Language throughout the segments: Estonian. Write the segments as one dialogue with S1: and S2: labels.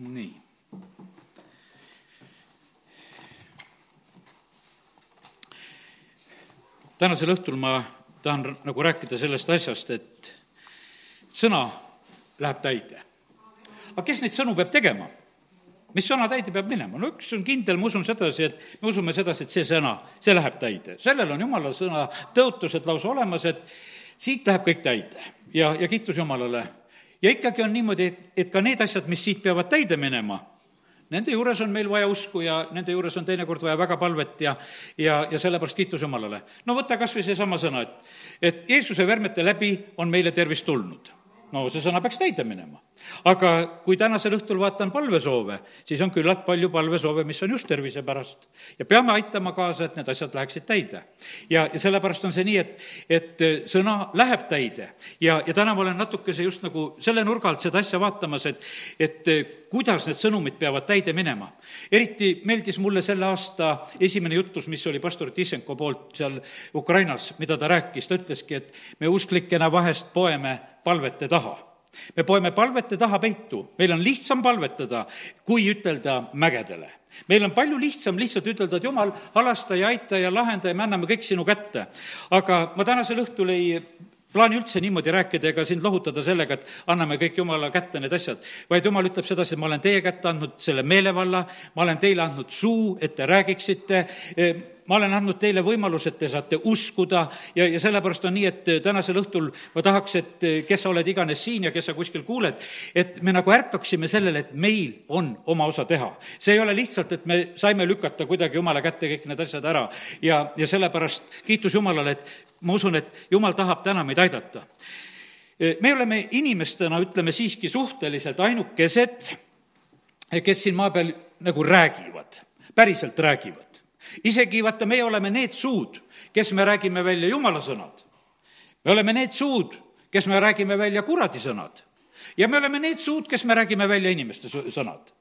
S1: nii. tänasel õhtul ma tahan nagu rääkida sellest asjast, et sõna läheb täide. aga kes neid sõnu peab tegema? mis sõna täide peab minema? no üks on kindel, ma usun sedasi, et me usume sedasi, et see sõna, see läheb täide. sellel on jumala sõna tõotused lausa olemas, et siit läheb kõik täide ja, ja kiitus Jumalale. Ja ikkagi on niimoodi, et, et ka need asjad, mis siit peavad täide minema, nende juures on meil vaja usku ja nende juures on teinekord vaja väga palvet ja, ja, ja sellepärast kiitus Jumalale. no võta kas või seesama sõna, et, et Jeesuse vermete läbi on meile tervist tulnud no see sõna peaks täide minema. aga kui tänasel õhtul vaatan palvesoove, siis on küllalt palju palvesoove, mis on just tervise pärast. ja peame aitama kaasa, et need asjad läheksid täide. ja, ja sellepärast on see nii, et, et sõna läheb täide ja, ja täna ma olen natukese just nagu selle nurga alt seda asja vaatamas, et, et kuidas need sõnumid peavad täide minema. eriti meeldis mulle selle aasta esimene jutlus, mis oli pastor Tissenko poolt seal Ukrainas, mida ta rääkis, ta ütleski, et me usklikena vahest poeme palvete taha me poeme palvete taha peitu, meil on lihtsam palvetada, kui ütelda mägedele. meil on palju lihtsam lihtsalt ütelda, et jumal, halasta ja aita ja lahenda ja me anname kõik sinu kätte. aga ma tänasel õhtul ei plaani üldse niimoodi rääkida ega sind lohutada sellega, et anname kõik Jumala kätte need asjad, vaid Jumal ütleb sedasi, et ma olen teie kätte andnud selle meelevalla, ma olen teile andnud suu, et te räägiksite ma olen andnud teile võimaluse, et te saate uskuda ja, ja sellepärast on nii, et tänasel õhtul ma tahaks, et kes sa oled iganes siin ja kes sa kuskil kuuled, et me nagu ärkaksime sellele, et meil on oma osa teha. see ei ole lihtsalt, et me saime lükata kuidagi Jumala kätte kõik need asjad ära ja, ja sellepärast kiitus Jumalale, et ma usun, et Jumal tahab täna meid aidata. me oleme inimestena, ütleme siiski suhteliselt ainukesed, kes siin maa peal nagu räägivad, päriselt räägivad isegi vaata, meie oleme need suud, kes me räägime välja jumala sõnad. me oleme need suud, kes me räägime välja kuradi sõnad. ja me oleme need suud, kes me räägime välja inimeste sõnad.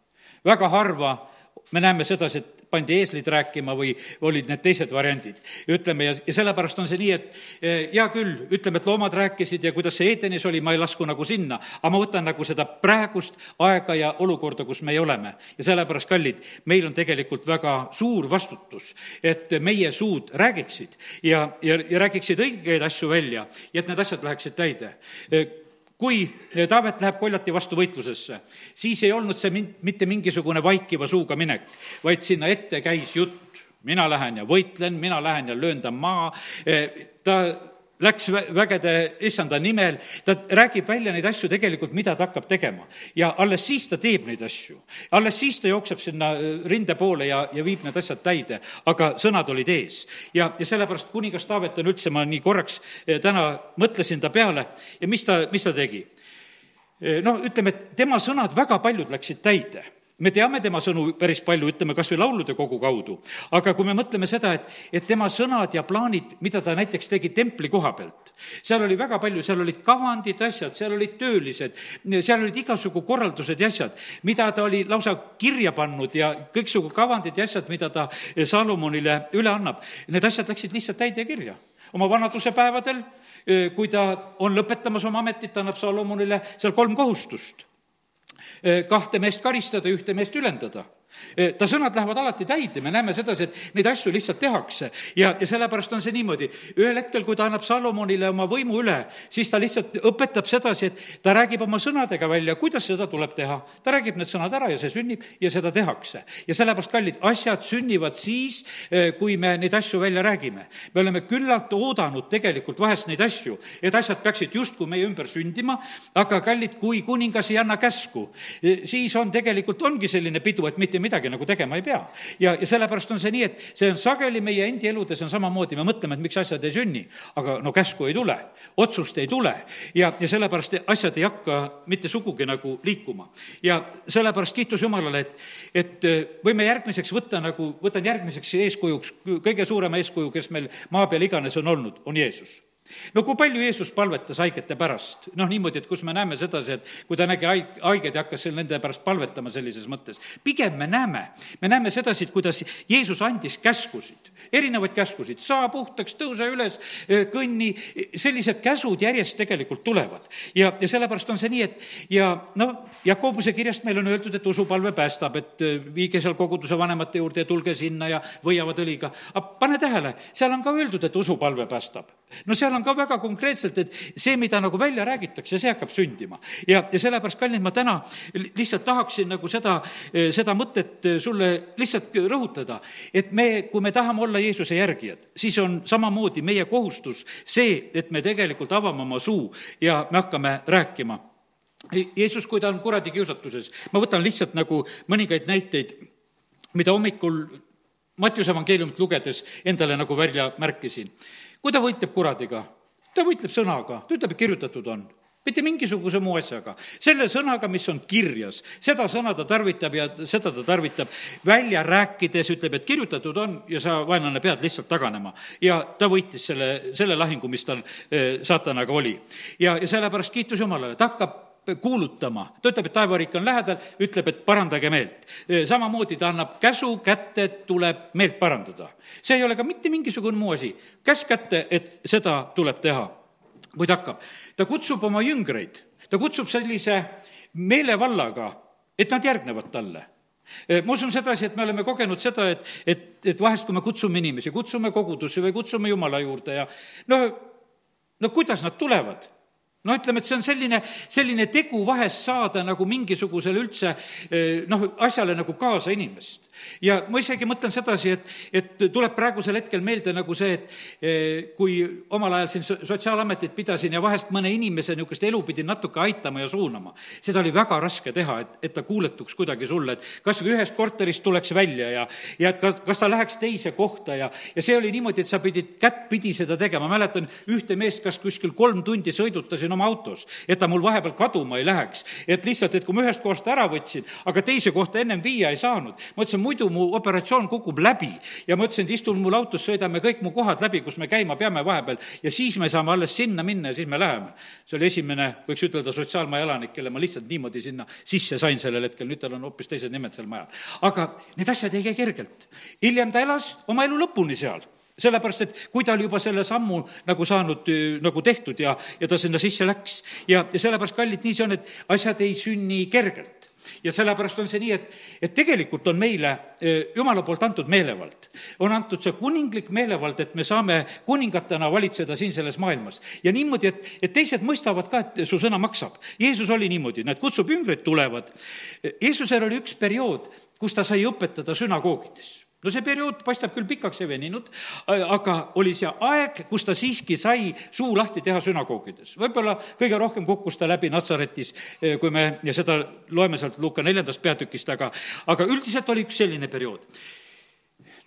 S1: väga harva me näeme sedasi, et pandi eeslid rääkima või olid need teised variandid. ütleme, ja, ja sellepärast on see nii, et eh, hea küll, ütleme, et loomad rääkisid ja kuidas see Edenis oli, ma ei lasku nagu sinna, aga ma võtan nagu seda praegust aega ja olukorda, kus meie oleme. ja sellepärast, kallid, meil on tegelikult väga suur vastutus, et meie suud räägiksid ja, ja, ja räägiksid õigeid asju välja ja et need asjad läheksid täide eh, kui Taavet läheb koljati vastu võitlusesse, siis ei olnud see min-, mitte mingisugune vaikiva suuga minek, vaid sinna ette käis jutt, mina lähen ja võitlen, mina lähen ja löön ta maha, ta läks vägede issanda nimel, ta räägib välja neid asju tegelikult, mida ta hakkab tegema. ja alles siis ta teeb neid asju. alles siis ta jookseb sinna äh, rinde poole ja, ja viib need asjad täide, aga sõnad olid ees. ja, ja sellepärast kuningas Taavet on üldse, ma nii korraks äh, täna mõtlesin ta peale ja mis ta, mis ta tegi? Äh, noh, ütleme, et tema sõnad väga paljud läksid täide me teame tema sõnu päris palju, ütleme kas või laulude kogu kaudu, aga kui me mõtleme seda, et, et tema sõnad ja plaanid, mida ta näiteks tegi templi koha pealt, seal oli väga palju, seal olid kavandid, asjad, seal olid töölised, seal olid igasugu korraldused ja asjad, mida ta oli lausa kirja pannud ja kõiksugu kavandid ja asjad, mida ta Salomonile üle annab, need asjad läksid lihtsalt täide kirja. oma vanaduse päevadel, kui ta on lõpetamas oma ametit, annab Salomonile seal kolm kohustust kahte meest karistada, ühte meest ülendada ta sõnad lähevad alati täide, me näeme sedasi, et neid asju lihtsalt tehakse ja, ja sellepärast on see niimoodi. ühel hetkel, kui ta annab Salomonile oma võimu üle, siis ta lihtsalt õpetab sedasi, et ta räägib oma sõnadega välja, kuidas seda tuleb teha. ta räägib need sõnad ära ja see sünnib ja seda tehakse. ja sellepärast, kallid, asjad sünnivad siis, eh, kui me neid asju välja räägime. me oleme küllalt oodanud tegelikult vahest neid asju, et asjad peaksid justkui meie ümber sündima, aga kallid, kui kuningas ei anna käsku, eh, siis on tegelikult, ongi selline pidu, et mitte mitte midagi nagu tegema ei pea. ja, ja sellepärast on see nii, et see on sageli meie endi eludes on samamoodi, me mõtleme, et miks asjad ei sünni, aga no käsku ei tule, otsust ei tule ja, ja sellepärast asjad ei hakka mitte sugugi nagu liikuma. ja sellepärast kiitus Jumalale, et, et võime järgmiseks võtta nagu, võtan järgmiseks eeskujuks, kõige suurema eeskuju, kes meil maa peal iganes on olnud, on Jeesus no kui palju Jeesus palvetas haigete pärast, noh niimoodi, et kus me näeme sedasi, et kui ta nägi haig-, haigeid ja hakkas seal nende pärast palvetama sellises mõttes. pigem me näeme, me näeme sedasi, et kuidas Jeesus andis käskusid, erinevaid käskusid, saa puhtaks, tõuse üles, kõnni, sellised käsud järjest tegelikult tulevad. ja, ja sellepärast on see nii, et ja noh, Jakobuse kirjast meil on öeldud, et usupalve päästab, et viige seal koguduse vanemate juurde ja tulge sinna ja võiavad õliga. aga pane tähele, seal on ka öeldud, et usupalve päästab. No seal on ka väga konkreetselt, et see, mida nagu välja räägitakse, see hakkab sündima. ja, ja sellepärast, kallid, ma täna lihtsalt tahaksin nagu seda, seda mõtet sulle lihtsalt rõhutada, et me, kui me tahame olla Jeesuse järgijad, siis on samamoodi meie kohustus see, et me tegelikult avame oma suu ja me hakkame rääkima Jeesus, kui ta on kuradi kiusatuses, ma võtan lihtsalt nagu mõningaid näiteid, mida hommikul Mattiuse evangeeliumit lugedes endale nagu välja märkisin. Kui ta võitleb kuradiga, ta võitleb sõnaga, ta ütleb, et kirjutatud on mitte mingisuguse muu asjaga. selle sõnaga, mis on kirjas, seda sõna ta tarvitab ja seda ta tarvitab välja rääkides, ütleb, et kirjutatud on ja sa, vaenlane, pead lihtsalt taganema. ja ta võitis selle, selle lahingu, mis tal eh, saatanaga oli. ja, ja sellepärast kiitus Jumalale, ta hakkab kuulutama, ta ütleb, et taevariik on lähedal, ütleb, et parandage meelt. samamoodi ta annab käsu kätte, et tuleb meelt parandada. see ei ole ka mitte mingisugune muu asi. käsk kätte, et seda tuleb teha. kui ta hakkab, ta kutsub oma jüngreid, ta kutsub sellise meelevallaga, et nad järgnevad talle ma usun sedasi, et me oleme kogenud seda, et, et, et vahest, kui me kutsume inimesi, kutsume kogudusse või kutsume Jumala juurde ja no, no kuidas nad tulevad no ütleme, et see on selline, selline tegu vahest saada nagu mingisugusele üldse eh, noh, asjale nagu kaasa inimest. ja ma isegi mõtlen sedasi, et, et tuleb praegusel hetkel meelde nagu see, et eh, kui omal ajal siin sotsiaalametit pidasin ja vahest mõne inimese niisugust elu pidin natuke aitama ja suunama, seda oli väga raske teha, et, et ta kuuletuks kuidagi sulle, et kas või ühest korterist tuleks välja ja, ja kas, kas ta läheks teise kohta ja, ja see oli niimoodi, et sa pidid kättpidi seda tegema, mäletan ühte meest, kas kuskil kolm tundi sõidutasin istusin oma autos, et ta mul vahepeal kaduma ei läheks. et lihtsalt, et kui ma ühest kohast ära võtsin, aga teise kohta ennem viia ei saanud, ma ütlesin, muidu mu operatsioon kukub läbi. ja ma ütlesin, et istun mul autos, sõidame kõik mu kohad läbi, kus me käima peame vahepeal ja siis me saame alles sinna minna ja siis me läheme. see oli esimene, võiks ütelda, sotsiaalmaja elanik, kelle ma lihtsalt niimoodi sinna sisse sain sellel hetkel, nüüd tal on hoopis teised nimed seal majal. aga need asjad ei käi kergelt. hiljem ta elas oma elu lõpuni seal sellepärast, et kui ta oli juba selle sammu nagu saanud, nagu tehtud ja, ja ta sinna sisse läks ja, ja sellepärast, kallid, nii see on, et asjad ei sünni kergelt ja sellepärast on see nii, et, et tegelikult on meile Jumala poolt antud meelevald. on antud see kuninglik meelevald, et me saame kuningatena valitseda siin selles maailmas. ja niimoodi, et, et teised mõistavad ka, et su sõna maksab. Jeesus oli niimoodi, näed, kutsub jüngrid, tulevad. Jeesusel oli üks periood, kus ta sai õpetada sünagoogides no see periood paistab küll pikaks ei veninud, aga oli see aeg, kus ta siiski sai suu lahti teha sünagoogides. võib-olla kõige rohkem kukkus ta läbi Natsaretis, eh, kui me ja seda loeme sealt Luka neljandast peatükist, aga, aga üldiselt oli üks selline periood.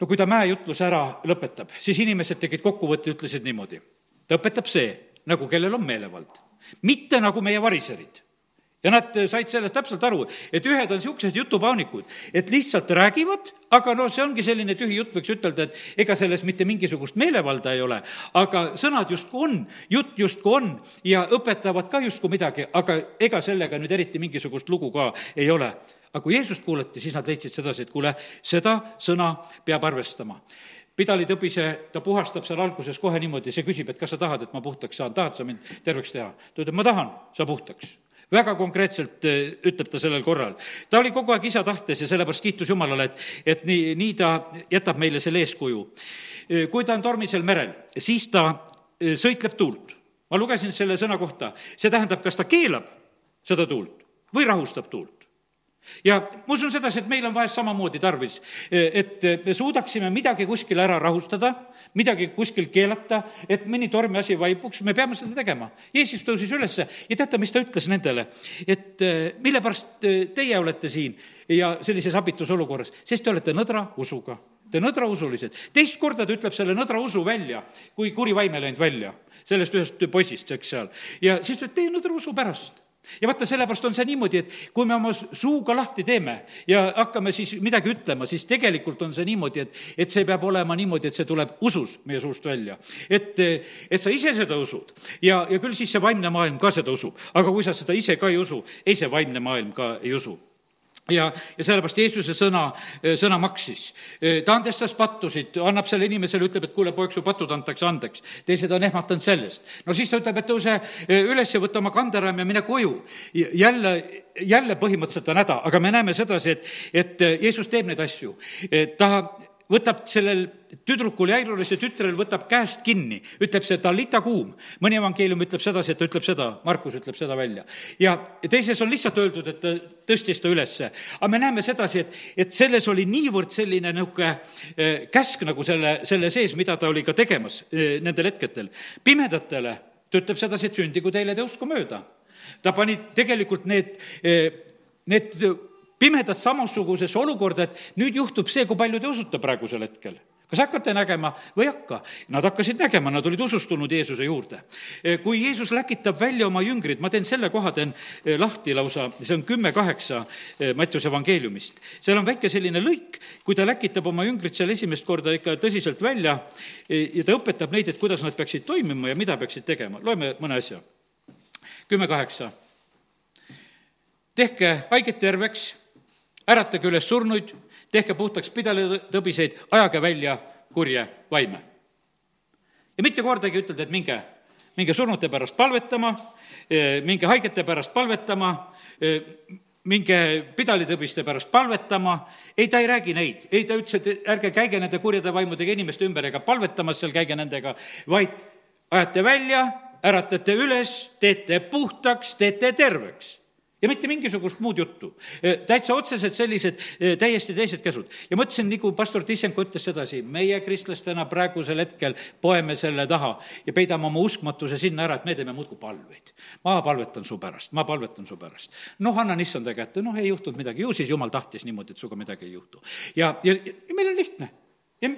S1: no kui ta mäejutluse ära lõpetab, siis inimesed tegid kokkuvõtte, ütlesid niimoodi. ta õpetab see, nagu kellel on meelevald, mitte nagu meie variserid ja nad said sellest täpselt aru, et ühed on niisugused jutupaunikud, et lihtsalt räägivad, aga no see ongi selline tühi jutt, võiks ütelda, et ega selles mitte mingisugust meelevalda ei ole, aga sõnad justkui on, jutt justkui on ja õpetavad ka justkui midagi, aga ega sellega nüüd eriti mingisugust lugu ka ei ole. aga kui Jeesust kuulati, siis nad leidsid sedasi, et kuule, seda sõna peab arvestama pidali tõbise, ta puhastab seal alguses kohe niimoodi, see küsib, et kas sa tahad, et ma puhtaks saan, tahad sa mind terveks teha? ta ütleb, ma tahan, sa puhtaks väga konkreetselt eh, ütleb ta sellel korral. ta oli kogu aeg isa tahtes ja sellepärast kiitus Jumalale, et, et nii, nii ta jätab meile selle eeskuju. Eh, kui ta on tormisel merel, siis ta eh, sõitleb tuult. ma lugesin selle sõna kohta, see tähendab, kas ta keelab seda tuult või rahustab tuult ja ma usun sedasi, et meil on vahest samamoodi tarvis, et me suudaksime midagi kuskil ära rahustada, midagi kuskil keelata, et mõni tormiasi vaibuks, me peame seda tegema. Jeesus tõusis ülesse ja teate, mis ta ütles nendele? et eh, mille pärast eh, teie olete siin ja sellises abitus olukorras, sest te olete nõdra usuga Te nõdrausulised. teist korda ta ütleb selle nõdra usu välja, kui kuri vaim ei läinud välja sellest ühest poisist, eks seal. ja siis ta ütleb, teie nõdra usu pärast ja vaata, sellepärast on see niimoodi, et kui me oma suuga lahti teeme ja hakkame siis midagi ütlema, siis tegelikult on see niimoodi, et, et see peab olema niimoodi, et see tuleb usus meie suust välja. et, et sa ise seda usud ja, ja küll siis see vaimne maailm ka seda usub, aga kui sa seda ise ka ei usu, ei see vaimne maailm ka ei usu ja, ja sellepärast Jeesuse sõna, sõna maksis. ta andestas pattusid, annab selle inimesele, ütleb, et kuule, poeg, su patud antakse andeks. teised on ehmatanud sellest. no siis ta ütleb, et tõuse üles ja võta oma kanderaam ja mine koju. jälle, jälle põhimõtteliselt on häda, aga me näeme sedasi, et, et Jeesus teeb neid asju. ta võtab sellel tüdrukul, Jairulise tütrel võtab käest kinni, ütleb see talita kuum. mõni evangeelium ütleb sedasi, et ta ütleb seda, Markus ütleb seda välja. ja teises on lihtsalt öeldud, et ta tõstis ta ülesse. aga me näeme sedasi, et, et selles oli niivõrd selline niisugune eh, käsk nagu selle, selle sees, mida ta oli ka tegemas eh, nendel hetkedel. pimedatele ta ütleb sedasi, et sündigu teile te usku mööda. ta pani tegelikult need, eh, need pimedad samasugusesse olukorda, et nüüd juhtub see, kui palju te usute praegusel hetkel kas hakkate nägema või ei hakka? Nad hakkasid nägema, nad olid usustunud Jeesuse juurde. kui Jeesus läkitab välja oma jüngrid, ma teen selle koha, teen eh, lahti lausa, see on kümme kaheksa eh, Mattiuse evangeeliumist. seal on väike selline lõik, kui ta läkitab oma jüngrid seal esimest korda ikka tõsiselt välja ja ta õpetab neid, et kuidas nad peaksid toimima ja mida peaksid tegema. loeme mõne asja. kümme kaheksa. tehke haiget terveks äratage üles surnuid, tehke puhtaks pidalitõbiseid, ajage välja kurje vaime. ja mitte kordagi ei ütelda, et minge, minge surnute pärast palvetama, e, minge haigete pärast palvetama, e, minge pidalitõbiste pärast palvetama, ei, ta ei räägi neid, ei, ta ütles, et ärge käige nende kurjade vaimudega inimeste ümber ega palvetamas seal käige nendega, vaid ajate välja, äratate üles, teete puhtaks, teete terveks ja mitte mingisugust muud juttu. E, täitsa otseselt sellised e, täiesti teised käsud. ja mõtlesin, nagu pastor Tissenko ütles sedasi, meie kristlastena praegusel hetkel poeme selle taha ja peidame oma uskmatuse sinna ära, et me teeme muudkui palveid. ma palvetan su pärast, ma palvetan su pärast. noh, annan issanda kätte, noh, ei juhtunud midagi, ju siis jumal tahtis niimoodi, et sinuga midagi ei juhtu. ja, ja, ja meil on lihtne ja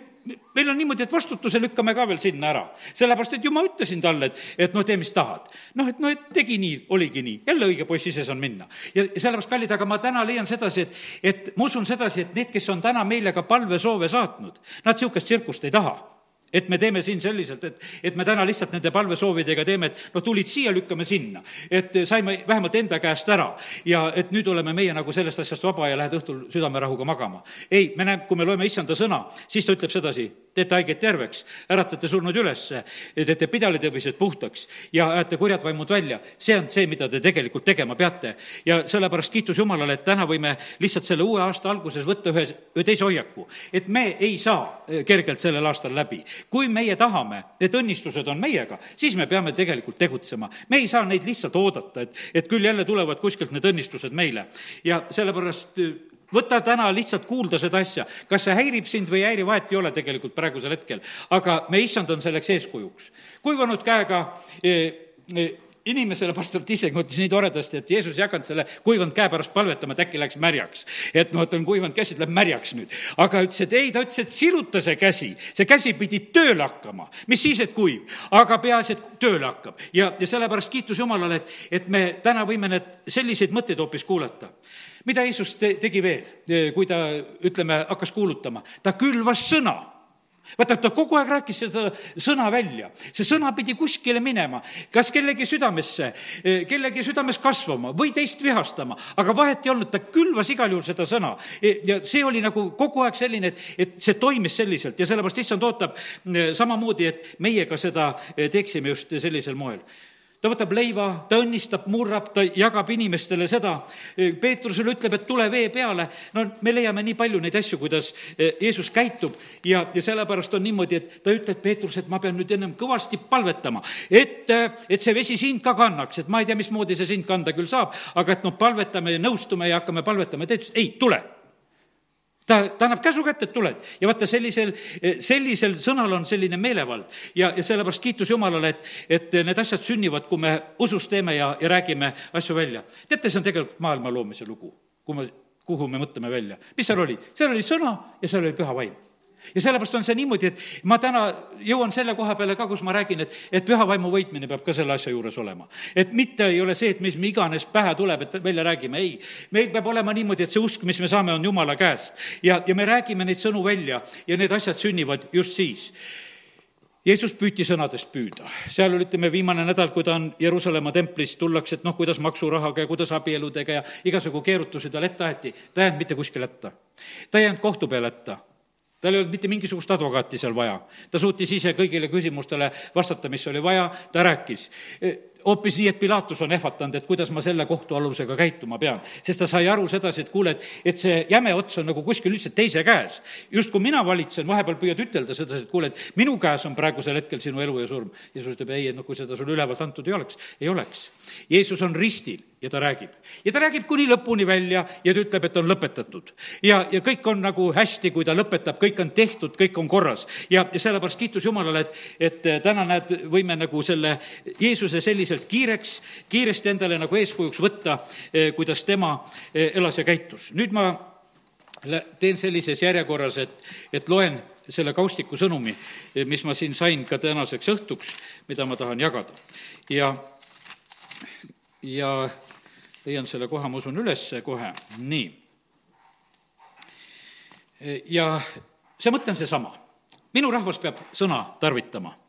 S1: meil on niimoodi, et vastutuse lükkame ka veel sinna ära. sellepärast, et ju ma ütlesin talle, et, et noh, tee, mis tahad. noh, et noh, et tegi nii, oligi nii, jälle õige poiss ise saan minna. ja sellepärast, kallid, aga ma täna leian sedasi, et, et ma usun sedasi, et need, kes on täna meile ka palvesoove saatnud, nad niisugust tsirkust ei taha et me teeme siin selliselt, et, et me täna lihtsalt nende palvesoovidega teeme, et noh, tulid siia, lükkame sinna. et saime vähemalt enda käest ära ja et nüüd oleme meie nagu sellest asjast vaba ja lähed õhtul südamerahuga magama. ei, me näeme, kui me loeme issanda sõna, siis ta ütleb sedasi, teete haigeid terveks, äratate surnud ülesse, teete pidalitõbised puhtaks ja ajate kurjad vaimud välja. see on see, mida te tegelikult tegema peate. ja sellepärast kiitus Jumalale, et täna võime lihtsalt selle uue aasta alguses võtta ühe, ühe teise hoiaku, et me ei saa kergelt sellel aastal läbi kui meie tahame, et õnnistused on meiega, siis me peame tegelikult tegutsema. me ei saa neid lihtsalt oodata, et, et küll jälle tulevad kuskilt need õnnistused meile. ja sellepärast äh, võta täna lihtsalt kuulda seda asja, kas see häirib sind või ei häiri, vahet ei ole tegelikult praegusel hetkel. aga me, issand, on selleks eeskujuks. kuivanud käega eh, eh, inimesele pastor Tisseng ütles nii toredasti, et Jeesus ei hakanud selle kuivanud käe pärast palvetama, et äkki läks märjaks. et noh, et on kuivanud käsi, läheb märjaks nüüd. aga ütles, et ei, ta ütles, et siruta see käsi, see käsi pidi tööle hakkama. mis siis, et kuiv, aga peaasi, et tööle hakkab. ja, ja sellepärast kiitus Jumalale, et, et me täna võime need selliseid mõtteid hoopis kuulata mida Jeesus te, tegi veel, kui ta, ütleme, hakkas kuulutama? ta külvas sõna vaata, ta kogu aeg rääkis seda sõna välja. see sõna pidi kuskile minema, kas kellegi südamesse, eh, kellegi südames kasvama või teist vihastama, aga vahet ei olnud, ta külvas igal juhul seda sõna. E, ja see oli nagu kogu aeg selline, et, et see toimis selliselt ja sellepärast issand ootab samamoodi, et meie ka seda teeksime just sellisel moel ta võtab leiva, ta õnnistab, murrab, ta jagab inimestele seda. Peetrusele ütleb, et tule vee peale. no me leiame nii palju neid asju, kuidas eh, Jeesus käitub ja, ja sellepärast on niimoodi, et ta ütleb, Peetrus, et ma pean nüüd ennem kõvasti palvetama, et, eh, et see vesi sind ka kannaks, et ma ei tea, mismoodi see sind kanda küll saab, aga et noh, palvetame ja nõustume ja hakkame palvetama. ta ütles, ei, tule ta, ta annab käsu kätte, et tuled ja vaata, sellisel, sellisel sõnal on selline meelevald ja, ja sellepärast kiitus Jumalale, et, et need asjad sünnivad, kui me usus teeme ja, ja räägime asju välja. teate, see on tegelikult maailma loomise lugu, kui me, kuhu me mõtleme välja. mis seal oli? seal oli sõna ja seal oli püha vaim ja sellepärast on see niimoodi, et ma täna jõuan selle koha peale ka, kus ma räägin, et, et püha vaimu võitmine peab ka selle asja juures olema. et mitte ei ole see, et mis iganes pähe tuleb, et välja räägime, ei. meil peab olema niimoodi, et see usk, mis me saame, on Jumala käest. ja, ja me räägime neid sõnu välja ja need asjad sünnivad just siis Jeesus püüti sõnadest püüda, seal oli, ütleme, viimane nädal, kui ta on Jeruusalemma templis, tullakse, et noh, kuidas maksurahaga ja kuidas abieludega ja igasugu keerutusi tal ette aeti, ta ei jäänud mitte kuskile hätta. ta ei jäänud kohtu peale hätta tal ei olnud mitte mingisugust advokaati seal vaja. ta suutis ise kõigile küsimustele vastata, mis oli vaja, ta rääkis hoopis nii, et Pilatus on ehvatanud, et kuidas ma selle kohtualusega käituma pean. sest ta sai aru sedasi, et kuule, et, et see jäme ots on nagu kuskil lihtsalt teise käes. justkui mina valitsen, vahepeal püüad ütelda sedasi, et kuule, et minu käes on praegusel hetkel sinu elu ja surm. Jeesus ütleb, ei, et noh, kui seda sulle ülevalt antud ei oleks, ei oleks. Jeesus on ristil ja ta räägib. ja ta räägib kuni lõpuni välja ja ta ütleb, et on lõpetatud. ja, ja kõik on nagu hästi, kui ta lõpetab, kõik on tehtud, kõik on korras. ja, ja sellepärast kiitus Jumalale, et, et täna näed, võime nagu selle Jeesuse selliselt kiireks, kiiresti endale nagu eeskujuks võtta, eh, kuidas tema eh, elas ja käitus. nüüd ma teen sellises järjekorras, et, et loen selle kaustiku sõnumi, eh, mis ma siin sain ka tänaseks õhtuks, mida ma tahan jagada. ja, ja leian selle koha, ma usun, üles kohe, nii. ja see mõte on seesama. minu rahvas peab sõna tarvitama.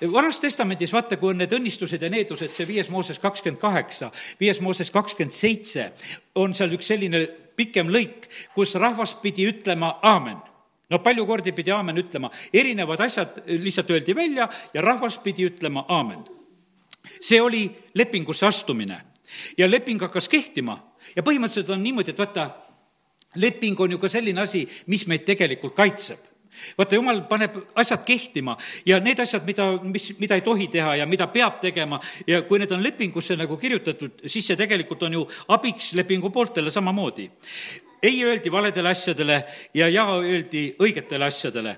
S1: Vanas testamendis, vaata, kui on need õnnistused ja needused, see viies Mooses kakskümmend kaheksa, viies Mooses kakskümmend seitse, on seal üks selline pikem lõik, kus rahvas pidi ütlema aamen. No palju kordi pidi aamen ütlema, erinevad asjad lihtsalt öeldi välja ja rahvas pidi ütlema aamen. see oli lepingusse astumine. Ja leping hakkas kehtima. Ja põhimõtteliselt on niimoodi, et vaata, leping on ju ka selline asi, mis meid tegelikult kaitseb vaata, jumal paneb asjad kehtima ja need asjad, mida, mis, mida ei tohi teha ja mida peab tegema ja kui need on lepingusse nagu kirjutatud, siis see tegelikult on ju abiks lepingu pooltele samamoodi. ei öeldi valedele asjadele ja jaa öeldi õigetele asjadele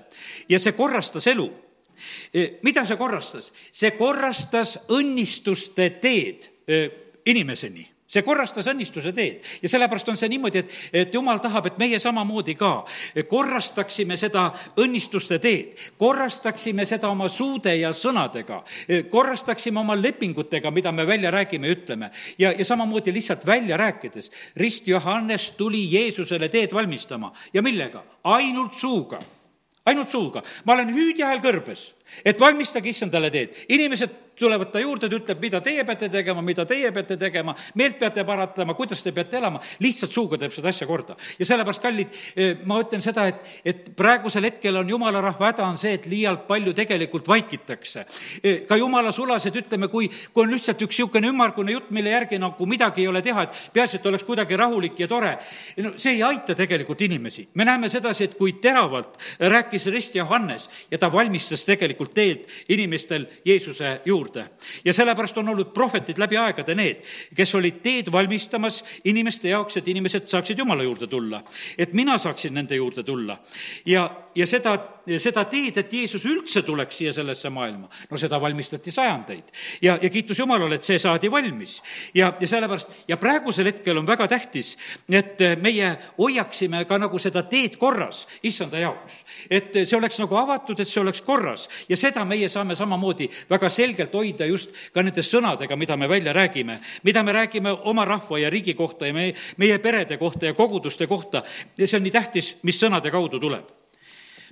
S1: ja see korrastas elu mida see korrastas? see korrastas õnnistuste teed inimeseni see korrastas õnnistuse teed ja sellepärast on see niimoodi, et, et jumal tahab, et meie samamoodi ka korrastaksime seda õnnistuste teed, korrastaksime seda oma suude ja sõnadega, korrastaksime oma lepingutega, mida me välja räägime ja ütleme. ja, ja samamoodi lihtsalt välja rääkides, rist Johannes tuli Jeesusele teed valmistama ja millega? ainult suuga ainult suuga. ma olen hüüdja hääl kõrbes, et valmistage issandale teed. inimesed tulevad ta juurde, ta ütleb, mida teie peate tegema, mida teie peate tegema, meelt peate paratama, kuidas te peate elama, lihtsalt suuga teeb seda asja korda. ja sellepärast, kallid, eh, ma ütlen seda, et, et praegusel hetkel on jumala rahva häda on see, et liialt palju tegelikult vaikitakse. Eh, ka jumala sulased, ütleme, kui, kui on lihtsalt üks niisugune ümmargune jutt, mille järgi nagu midagi ei ole teha, et peaasi, et oleks kuidagi rahulik ja tore, no see ei aita tegelikult inimesi. me näeme sedasi, et kui teravalt rääkis Rist Johannes ja ta valmistas tegelikult teed inimestel Jeesuse juurde, juurde. ja sellepärast on olnud prohvetid läbi aegade need, kes olid teed valmistamas inimeste jaoks, et inimesed saaksid Jumala juurde tulla. et mina saaksin nende juurde tulla. ja, ja seda, seda teed, et Jeesus üldse tuleks siia sellesse maailma, no seda valmistati sajandeid. ja, ja kiitus Jumalale, et see saadi valmis. ja, ja sellepärast, ja praegusel hetkel on väga tähtis, et meie hoiaksime ka nagu seda teed korras issanda jaoks. et see oleks nagu avatud, et see oleks korras ja seda meie saame samamoodi väga selgelt hoida just ka nende sõnadega, mida me välja räägime, mida me räägime oma rahva ja riigi kohta ja meie, meie perede kohta ja koguduste kohta. see on nii tähtis, mis sõnade kaudu tuleb.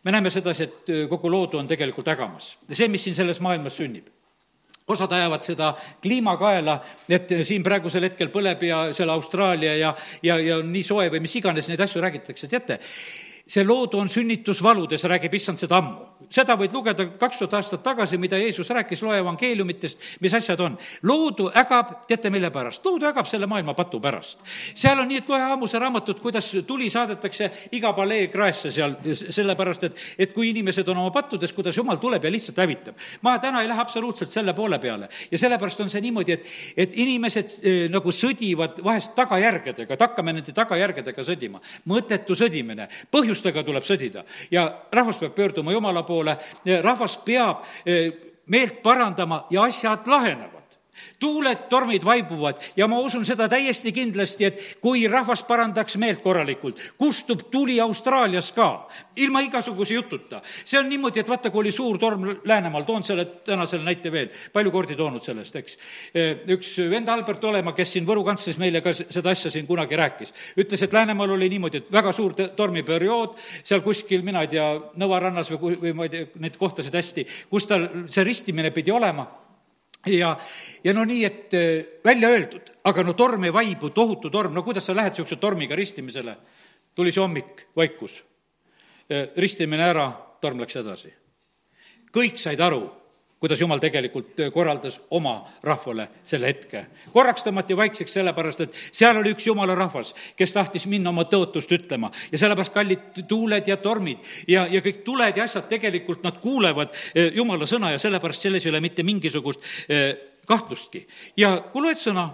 S1: Me näeme sedasi, et kogu loodu on tegelikult ägamas. see, mis siin selles maailmas sünnib osad ajavad seda kliimakaela, et siin praegusel hetkel põleb ja seal Austraalia ja, ja, ja on nii soe või mis iganes, neid asju räägitakse, teate, see loodu on sünnitusvaludes, räägib issand seda ammu. Seda võid lugeda kaks tuhat aastat tagasi, mida Jeesus rääkis, loe evangeeliumitest, mis asjad on. loodu ägab, teate, mille pärast? loodu ägab selle maailma patu pärast. seal on nii, et loe Aamuse raamatut, kuidas tuli saadetakse iga palee kraesse seal, sellepärast et, et kui inimesed on oma pattudes, kuidas jumal tuleb ja lihtsalt hävitab. ma täna ei lähe absoluutselt selle poole peale ja sellepärast on see niimoodi, et, et inimesed eh, nagu sõdivad vahest tagajärgedega, et hakkame nende tagajärgedega sõdima. mõttetu sõdimine, põhjus põhjustega tuleb sõdida ja rahvas peab pöörduma Jumala poole, rahvas peab eh, meelt parandama ja asjad lahenevad tuuled, tormid vaibuvad ja ma usun seda täiesti kindlasti, et kui rahvas parandaks meelt korralikult, kustub tuli Austraalias ka, ilma igasuguse jututa. see on niimoodi, et vaata, kui oli suur torm Läänemaal, toon selle tänasele näite veel, palju kordi toonud sellest, eks. üks vend Albert Olemaa, kes siin Võru kantslis meile ka seda asja siin kunagi rääkis, ütles, et Läänemaal oli niimoodi, et väga suur tormiperiood, seal kuskil, mina ei tea, Nõva rannas või, või ma ei tea, neid kohtasid hästi, kus tal see ristimine pidi olema ja, ja no nii, et äh, välja öeldud, aga no torm ei vaibu, tohutu torm, no kuidas sa lähed niisuguse tormiga ristimisele? tuli see hommik, vaikus. Äh, ristimine ära, torm läks edasi. kõik said aru kuidas jumal tegelikult äh, korraldas oma rahvale selle hetke. korraks tõmmati vaikseks sellepärast, et seal oli üks jumala rahvas, kes tahtis minna oma tõotust ütlema ja sellepärast kallid tuuled ja tormid ja, ja kõik tuled ja asjad tegelikult nad kuulevad äh, jumala sõna ja sellepärast selles ei ole mitte mingisugust äh, kahtlustki. ja kui loed sõna,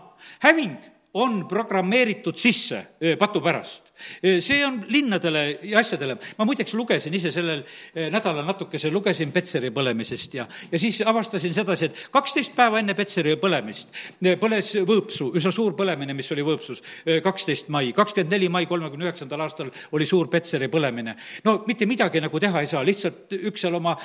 S1: häving on programmeeritud sisse patu pärast see on linnadele ja asjadele. ma muideks lugesin ise sellel nädalal natukese, lugesin Petseri põlemisest ja, ja siis avastasin sedasi, et kaksteist päeva enne Petseri põlemist põles Võõpsu, üsna suur põlemine, mis oli Võõpsus, kaksteist mai, kakskümmend neli mai kolmekümne üheksandal aastal oli suur Petseri põlemine. no mitte midagi nagu teha ei saa, lihtsalt üks seal oma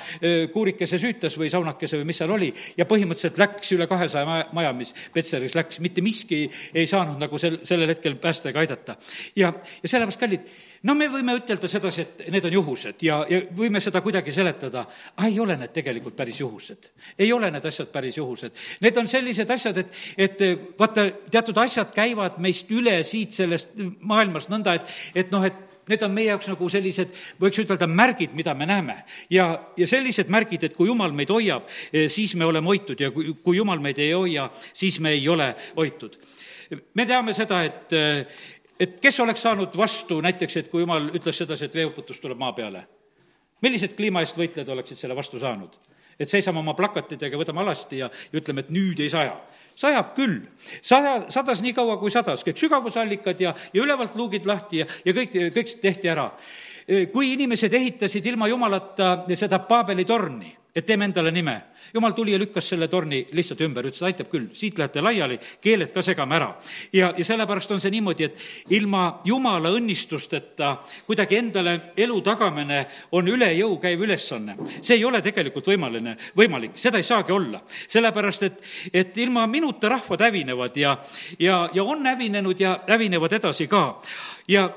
S1: kuurikese süütas või saunakese või mis seal oli ja põhimõtteliselt läks üle kahesaja maja, mis Petseris läks, mitte miski ei saanud nagu sel, sellel hetkel päästa ega aidata. ja, ja sellepärast, kallid, no me võime ütelda sedasi, et need on juhused ja, ja võime seda kuidagi seletada, aga ei ole need tegelikult päris juhused. ei ole need asjad päris juhused. Need on sellised asjad, et, et vaata, teatud asjad käivad meist üle siit sellest maailmast nõnda, et, et noh, et need on meie jaoks nagu sellised, võiks ütelda, märgid, mida me näeme. ja, ja sellised märgid, et kui jumal meid hoiab, siis me oleme hoitud ja kui, kui jumal meid ei hoia, siis me ei ole hoitud. me teame seda, et, et kes oleks saanud vastu näiteks, et kui jumal ütles sedasi, et veeuputus tuleb maa peale? millised kliima eest võitlejad oleksid selle vastu saanud? et seisame oma plakatitega, võtame alasti ja, ja ütleme, et nüüd ei saja. sajab küll. saja, sadas nii kaua, kui sadas, kõik sügavusallikad ja, ja ülevalt luugid lahti ja, ja kõik, kõik tehti ära. kui inimesed ehitasid ilma jumalata seda Paabeli torni, et teeme endale nime. jumal tuli ja lükkas selle torni lihtsalt ümber, ütles, aitab küll, siit lähete laiali, keeled ka segame ära. ja, ja sellepärast on see niimoodi, et ilma jumala õnnistusteta kuidagi endale elu tagamine on üle jõu käiv ülesanne. see ei ole tegelikult võimaline, võimalik, seda ei saagi olla. sellepärast, et, et ilma minuta rahvad hävinevad ja, ja, ja on hävinenud ja hävinevad edasi ka. ja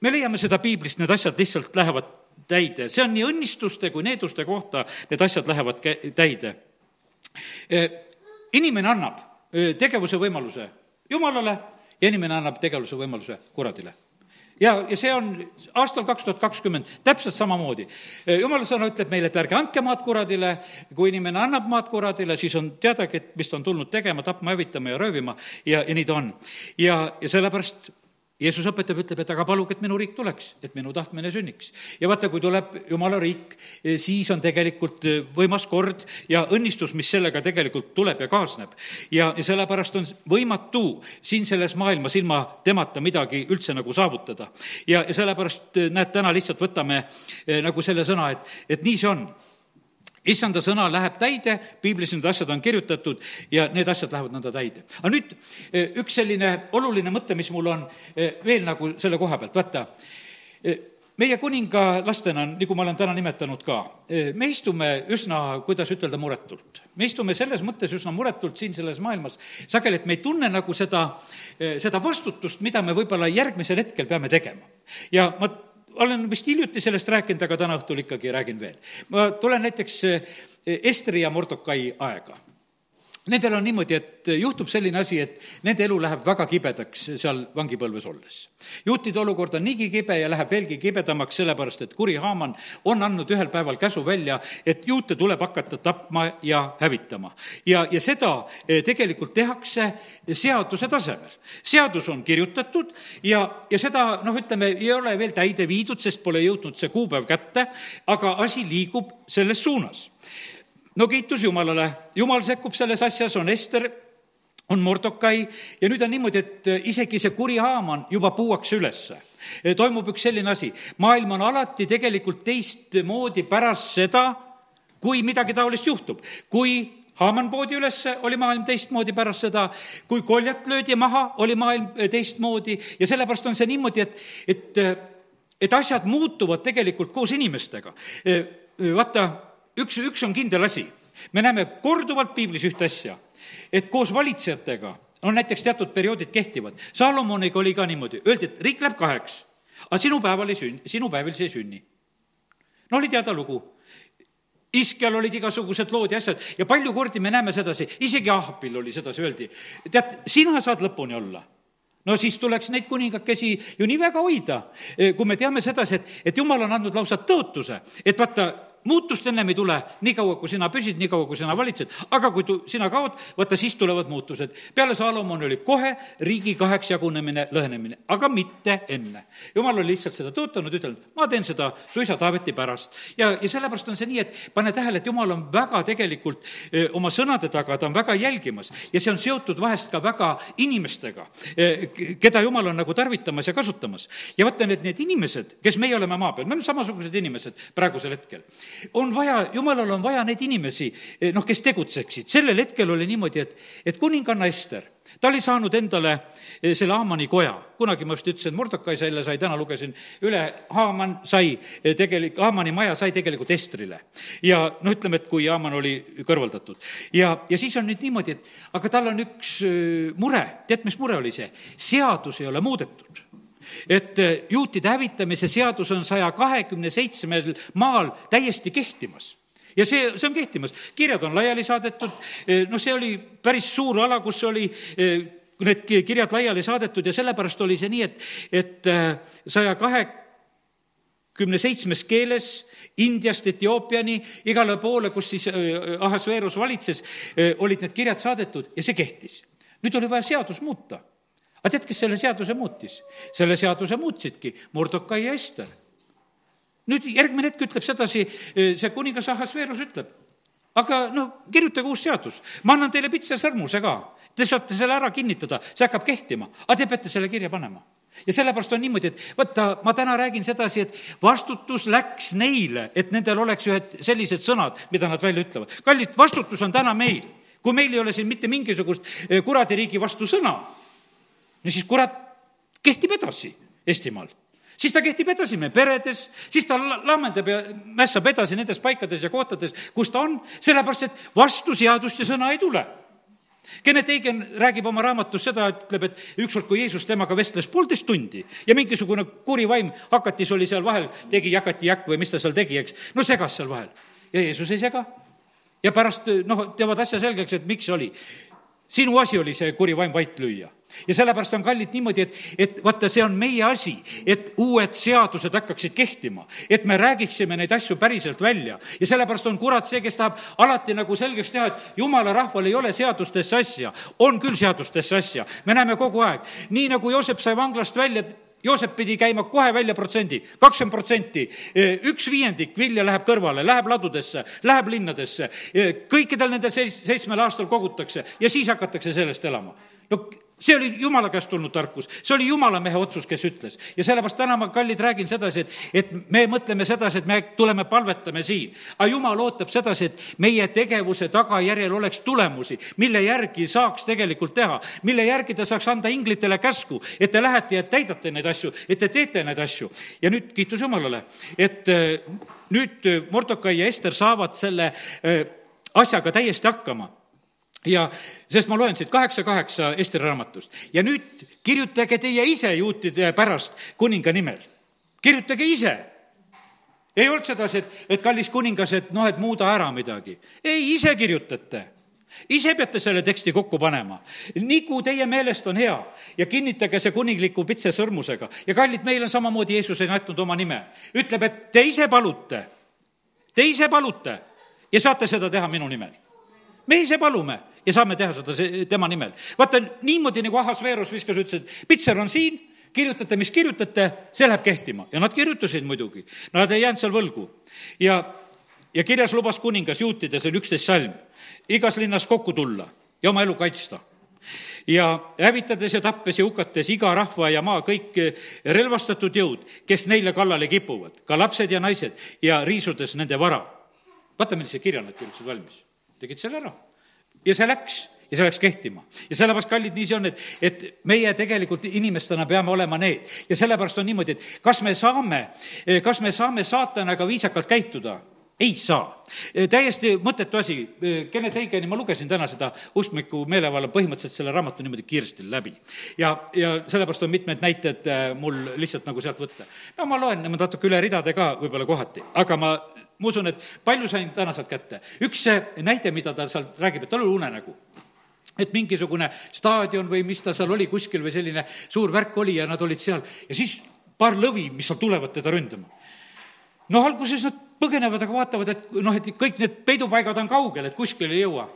S1: me leiame seda piiblist, need asjad lihtsalt lähevad täide, see on nii õnnistuste kui needuste kohta, need asjad lähevad täide. E, inimene annab tegevuse võimaluse Jumalale ja inimene annab tegevuse võimaluse kuradile ja, ja see on aastal kaks tuhat kakskümmend täpselt samamoodi. Jumala sõna ütleb meile, et ärge andke maad kuradile, kui inimene annab maad kuradile, siis on teadagi, et mis ta on tulnud tegema, tapma, hävitama ja röövima ja, ja nii ta on. ja, ja sellepärast Jeesus õpetab, ütleb, et aga paluge, et minu riik tuleks, et minu tahtmine sünniks. ja vaata, kui tuleb Jumala riik, eh, siis on tegelikult eh, võimas kord ja õnnistus, mis sellega tegelikult tuleb ja kaasneb. ja, ja sellepärast on võimatu siin selles maailmas ilma temata midagi üldse nagu saavutada. ja, ja sellepärast, eh, näed, täna lihtsalt võtame nagu selle sõna, et, et nii see on issanda sõna läheb täide, piiblis need asjad on kirjutatud ja need asjad lähevad nõnda täide. aga nüüd eh, üks selline oluline mõte, mis mul on eh, veel nagu selle koha pealt, vaata, eh, meie kuningalastena, nagu ma olen täna nimetanud ka, me istume üsna, kuidas ütelda, muretult. me istume selles mõttes üsna muretult siin selles maailmas sageli, et me ei tunne nagu seda, seda vastutust, mida me võib-olla järgmisel hetkel peame tegema. ja ma olen vist hiljuti sellest rääkinud, aga täna õhtul ikkagi räägin veel. ma tulen näiteks eh, Estri ja Mordokai aega Nendel on niimoodi, et juhtub selline asi, et nende elu läheb väga kibedaks seal vangipõlves olles. juutide olukord on niigi kibe ja läheb veelgi kibedamaks, sellepärast et kuri Haaman on andnud ühel päeval käsu välja, et juute tuleb hakata tapma ja hävitama. ja, ja seda eh, tegelikult tehakse seaduse tasemel. seadus on kirjutatud ja, ja seda noh, ütleme, ei ole veel täide viidud, sest pole jõudnud see kuupäev kätte, aga asi liigub selles suunas no kiitus Jumalale, Jumal sekkub selles asjas, on Ester, on Mordokai ja nüüd on niimoodi, et isegi see kuri Haaman juba puuakse ülesse. toimub üks selline asi, maailm on alati tegelikult teistmoodi pärast seda, kui midagi taolist juhtub. kui Haaman poodi ülesse, oli maailm teistmoodi pärast seda, kui koljat löödi maha, oli maailm teistmoodi ja sellepärast on see niimoodi, et, et, et asjad muutuvad tegelikult koos inimestega. vaata, üks, üks on kindel asi, me näeme korduvalt piiblis ühte asja, et koos valitsejatega on näiteks teatud perioodid kehtivad. Salomoniga oli ka niimoodi, öeldi, et riik läheb kaheks, aga sinu päeval ei sünni, sinu päevil see ei sünni. no oli teada lugu. Iskjal olid igasugused lood ja asjad. Ja palju kordi me näeme sedasi, isegi Ahbil oli sedasi, öeldi, tead, sina saad lõpuni olla. No siis tuleks neid kuningakesi ju nii väga hoida, kui me teame sedasi, et, et jumal on andnud lausa tõotuse, et vaata, muutust ennem ei tule, niikaua kui sina püsid, niikaua kui sina valitsed, aga kui tu, sina kaod, vaata siis tulevad muutused. peale Salomoni oli kohe riigi kaheks jagunemine, lõhenemine, aga mitte enne. jumal oli lihtsalt seda tõotanud, ütelnud, ma teen seda su isa Taaveti pärast. ja, ja sellepärast on see nii, et pane tähele, et jumal on väga tegelikult öö, oma sõnade taga, ta on väga jälgimas ja see on seotud vahest ka väga inimestega, keda jumal on nagu tarvitamas ja kasutamas. ja vaata, need, need inimesed, kes meie oleme maa peal, me oleme samasugused inimesed praegusel hetkel on vaja, jumalal on vaja neid inimesi, eh, noh, kes tegutseksid. sellel hetkel oli niimoodi, et, et kuninganna Ester, ta oli saanud endale eh, selle Haamani koja. kunagi ma just ütlesin, et Mordokai selle sai, täna lugesin üle, Haaman sai eh, tegelik-, Haamani maja sai tegelikult Estrile. ja no ütleme, et kui Haaman oli kõrvaldatud. ja, ja siis on nüüd niimoodi, et aga tal on üks mure, tead, mis mure oli see? seadus ei ole muudetud et eh, juutide hävitamise seadus on saja kahekümne seitsmel maal täiesti kehtimas. Ja see, see on kehtimas, kirjad on laiali saadetud, eh, noh, see oli päris suur ala, kus oli eh, need kirjad laiali saadetud ja sellepärast oli see nii, et, et saja kahekümne seitsmes keeles Indiast Etioopiani, igale poole, kus siis Ahasveerus valitses, olid need kirjad saadetud ja see kehtis. nüüd oli vaja seadust muuta aga tead, kes selle seaduse muutis? selle seaduse muutsidki Mordokai ja Ester. nüüd järgmine hetk ütleb sedasi, see kuningas Ahasveerus ütleb, aga no kirjutage uus seadus, ma annan teile pitsa sõrmuse ka, te saate selle ära kinnitada, see hakkab kehtima, aga te peate selle kirja panema ja sellepärast on niimoodi, et vaata, ma täna räägin sedasi, et vastutus läks neile, et nendel oleks ühed sellised sõnad, mida nad välja ütlevad. kallid, vastutus on täna meil. kui meil ei ole siin mitte mingisugust eh, kuradiriigi vastu sõna, no siis kurat kehtib edasi Eestimaal siis ta kehtib edasi meie peredes, siis ta laamendab ja mässab edasi nendes paikades ja kohtades, kus ta on, sellepärast et vastu seadust ja sõna ei tule. Kennet Eigen räägib oma raamatus seda, ütleb, et ükskord, kui Jeesus temaga vestles poolteist tundi ja mingisugune kuri vaim hakatis oli seal vahel, tegi jakati-jakk või mis ta seal tegi, eks, no segas seal vahel. ja Jeesus ei sega. ja pärast noh, teevad asja selgeks, et miks see oli. Sinu asi oli see kuri vaim vait lüüa ja sellepärast on kallid niimoodi, et, et vaata, see on meie asi, et uued seadused hakkaksid kehtima, et me räägiksime neid asju päriselt välja. ja sellepärast on kurat see, kes tahab alati nagu selgeks teha, et jumala rahval ei ole seadustesse asja. on küll seadustesse asja, me näeme kogu aeg. nii nagu Joosep sai vanglast välja, Joosep pidi käima kohe välja protsendi, kakskümmend protsenti, üks viiendik vilja läheb kõrvale, läheb ladudesse, läheb linnadesse, kõikidel nendel seitsmel aastal kogutakse ja siis hakatakse sellest elama. no see oli jumala käest tulnud tarkus, see oli jumala mehe otsus, kes ütles. ja sellepärast täna ma, kallid, räägin sedasi, et, et me mõtleme sedasi, et me tuleme, palvetame siin. aga jumal ootab sedasi, et meie tegevuse tagajärjel oleks tulemusi, mille järgi saaks tegelikult teha, mille järgi ta saaks anda inglitele käsku, et te lähete ja täidate neid asju, et te teete neid asju. ja nüüd kiitus Jumalale, et äh, nüüd Mordokai ja Ester saavad selle äh, asjaga täiesti hakkama ja sest ma loen siit kaheksa kaheksa Eesti raamatust ja nüüd kirjutage teie ise juutide pärast kuninga nimel. kirjutage ise. ei olnud sedasi, et, et kallis kuningas, et noh, et muuda ära midagi. ei, ise kirjutate ise peate selle teksti kokku panema, nagu teie meelest on hea ja kinnitage see kuningliku pitse sõrmusega. ja kallid, meil on samamoodi, Jeesus ei näitnud oma nime. ütleb, et te ise palute, te ise palute ja saate seda teha minu nimel. me ise palume ja saame teha seda tema nimel. vaata, niimoodi nagu Ahasveerus viskas, ütles, et pitser on siin, kirjutate, mis kirjutate, see läheb kehtima. ja nad kirjutasid muidugi, nad ei jäänud seal võlgu. ja, ja kirjas lubas kuningas juutida, see on üksteist salm, igas linnas kokku tulla ja oma elu kaitsta ja hävitades ja tappes ja hukates iga rahva ja maa kõik relvastatud jõud, kes neile kallale kipuvad, ka lapsed ja naised ja riisudes nende vara. vaata, millise kirja nad kirjutasid valmis. tegid selle ära ja see läks ja see läks kehtima. ja sellepärast, kallid, nii see on, et, et meie tegelikult inimestena peame olema need ja sellepärast on niimoodi, et kas me saame, kas me saame saatanaga viisakalt käituda ei saa. täiesti mõttetu asi. Kennet Heigeni, ma lugesin täna seda uskmiku meelevalla põhimõtteliselt selle raamatu niimoodi kiiresti läbi. ja, ja sellepärast on mitmed näited äh, mul lihtsalt nagu sealt võtta. no ma loen natuke üle ridade ka võib-olla kohati, aga ma, ma usun, et palju sain täna sealt kätte. üks näide, mida ta seal räägib, et tal oli unenägu et mingisugune staadion või mis ta seal oli kuskil või selline suur värk oli ja nad olid seal ja siis paar lõvi, mis seal tulevad teda ründama. noh, alguses nad põgenevad, aga vaatavad, et noh, et kõik need peidupaigad on kaugel, et kuskile ei jõua.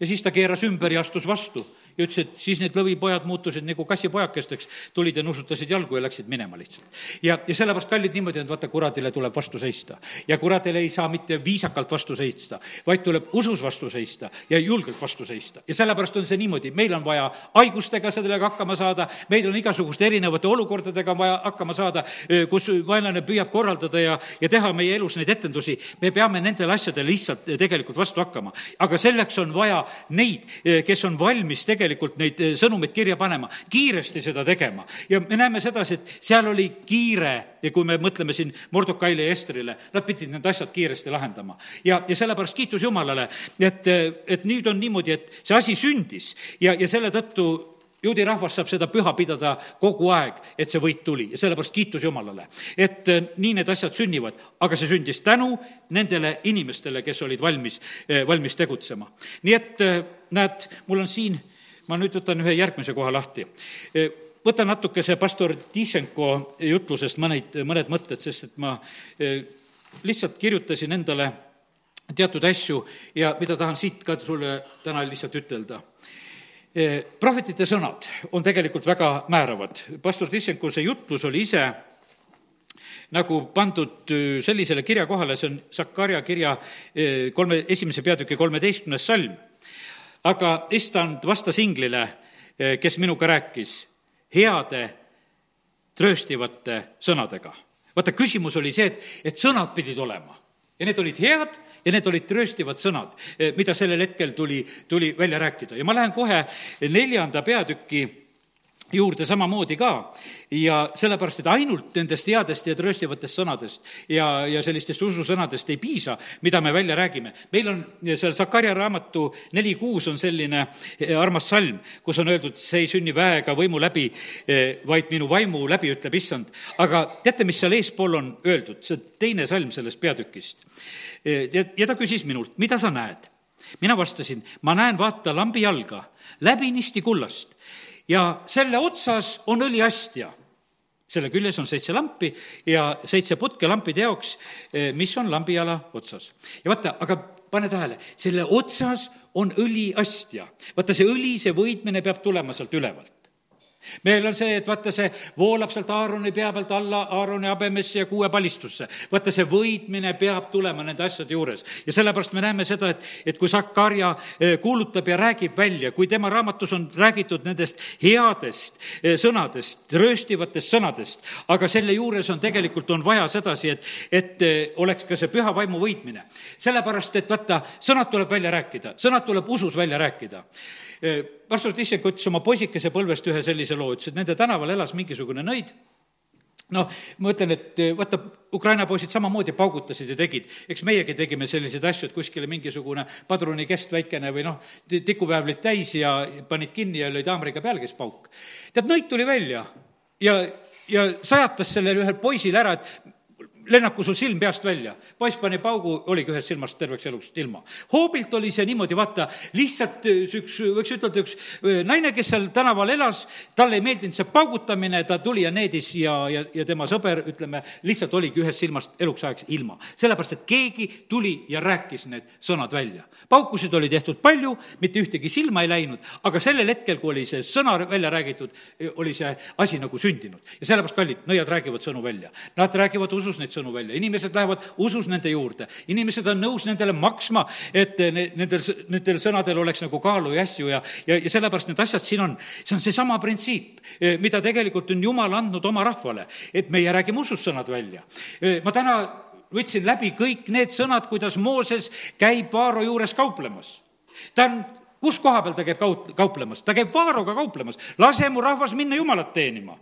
S1: ja siis ta keeras ümber ja astus vastu ja ütles, et siis need lõvipojad muutusid nagu kassipojakesteks, tulid ja nuusutasid jalgu ja läksid minema lihtsalt. ja, ja sellepärast, kallid, niimoodi, et vaata, kuradile tuleb vastu seista. ja kuradile ei saa mitte viisakalt vastu seista, vaid tuleb usus vastu seista ja julgelt vastu seista. ja sellepärast on see niimoodi, meil on vaja haigustega sellega hakkama saada, meil on igasuguste erinevate olukordadega vaja hakkama saada, kus vaenlane püüab korraldada ja, ja teha meie elus neid etendusi, me peame nendele asjadele lihtsalt tegelikult vastu hakkama. aga selleks on vaja neid, kes on valmis tegelikult tegelikult neid eh, sõnumeid kirja panema, kiiresti seda tegema. ja me näeme sedasi, et seal oli kiire ja kui me mõtleme siin Mordokaile ja Estrile, nad pidid need asjad kiiresti lahendama. ja, ja sellepärast kiitus Jumalale, et, et nüüd on niimoodi, et see asi sündis ja, ja selle tõttu juudi rahvas saab seda püha pidada kogu aeg, et see võit tuli ja sellepärast kiitus Jumalale. et eh, nii need asjad sünnivad, aga see sündis tänu nendele inimestele, kes olid valmis, eh, valmis tegutsema. nii et näed, mul on siin ma nüüd võtan ühe järgmise koha lahti. E, võtan natukese pastor Tišenko jutlusest mõneid, mõned mõtted, sest et ma e, lihtsalt kirjutasin endale teatud asju ja mida tahan siit ka sulle täna lihtsalt ütelda e, prohvetite sõnad on tegelikult väga määravad. pastor Tissenko see jutlus oli ise nagu pandud sellisele kirjakohale, see on Sakarja kirja kolme, esimese peatüki kolmeteistkümnes salm aga issand vastas inglile, eh, kes minuga rääkis, heade trööstivate sõnadega. vaata, küsimus oli see, et, et sõnad pidid olema ja need olid head ja need olid trööstivad sõnad, eh, mida sellel hetkel tuli, tuli välja rääkida ja ma lähen kohe neljanda peatüki juurde samamoodi ka ja sellepärast, et ainult nendest headest ja trööstivatest sõnadest ja, ja sellistest ususõnadest ei piisa, mida me välja räägime. meil on seal Sakarja raamatu neli kuus on selline eh, armas salm, kus on öeldud, see ei sünni väega võimu läbi, eh, vaid minu vaimu läbi, ütleb issand. aga teate, mis seal eespool on öeldud, see teine salm sellest peatükist. Eh, ja, ja ta küsis minult, mida sa näed? mina vastasin, ma näen, vaata, lambi jalga, läbinisti kullast ja selle otsas on õliastja. selle küljes on seitse lampi ja seitse putke lampide jaoks, eh, mis on lambijala otsas. ja vaata, aga pane tähele, selle otsas on õliastja. vaata, see õli, see võitmine peab tulema sealt ülevalt meil on see, et vaata, see voolab sealt Aaroni pea pealt alla Aaroni habemesse ja kuue palistusse. vaata, see võitmine peab tulema nende asjade juures. ja sellepärast me näeme seda, et, et kui Sakarja eh, kuulutab ja räägib välja, kui tema raamatus on räägitud nendest headest eh, sõnadest, rööstivatest sõnadest, aga selle juures on tegelikult, on vaja sedasi, et, et eh, oleks ka see püha vaimu võitmine. sellepärast, et vaata, sõnad tuleb välja rääkida, sõnad tuleb usus välja rääkida pastor Tissenko ütles oma poisikese põlvest ühe sellise loo, ütles, et nende tänaval elas mingisugune nõid, noh, ma ütlen, et vaata, Ukraina poisid samamoodi paugutasid ja tegid, eks meiegi tegime selliseid asju, et kuskile mingisugune padrunikest väikene või noh, tikuväävlid täis ja panid kinni ja lõid haamriga peale, kes pauk. tead, nõid tuli välja ja, ja sajatas sellele ühel poisil ära, et lennaku su silm peast välja. poiss pani paugu, oligi ühest silmast terveks eluks ilma. hoobilt oli see niimoodi, vaata, lihtsalt äh, üks, võiks ütelda, üks äh, naine, kes seal tänaval elas, talle ei meeldinud see paugutamine, ta tuli ja needis ja, ja, ja tema sõber, ütleme, lihtsalt oligi ühest silmast eluks ajaks ilma. sellepärast, et keegi tuli ja rääkis need sõnad välja. paukusid oli tehtud palju, mitte ühtegi silma ei läinud, aga sellel hetkel, kui oli see sõna välja räägitud, oli see asi nagu sündinud. ja sellepärast, kallid, nõiad räägivad sõnu välja. Nad räägivad usus neid sõnu välja, inimesed lähevad usus nende juurde, inimesed on nõus nendele maksma, et ne-, nendel, nendel sõnadel oleks nagu kaalu ja asju ja, ja, ja sellepärast need asjad siin on. see on seesama printsiip, eh, mida tegelikult on Jumal andnud oma rahvale, et meie räägime usussõnad välja. Eh, ma täna võtsin läbi kõik need sõnad, kuidas Mooses käib Vaaro juures kauplemas. ta on kus koha peal ta käib kaut-, kauplemas? ta käib Vaaroga kauplemas. lase mu rahvas minna Jumalat teenima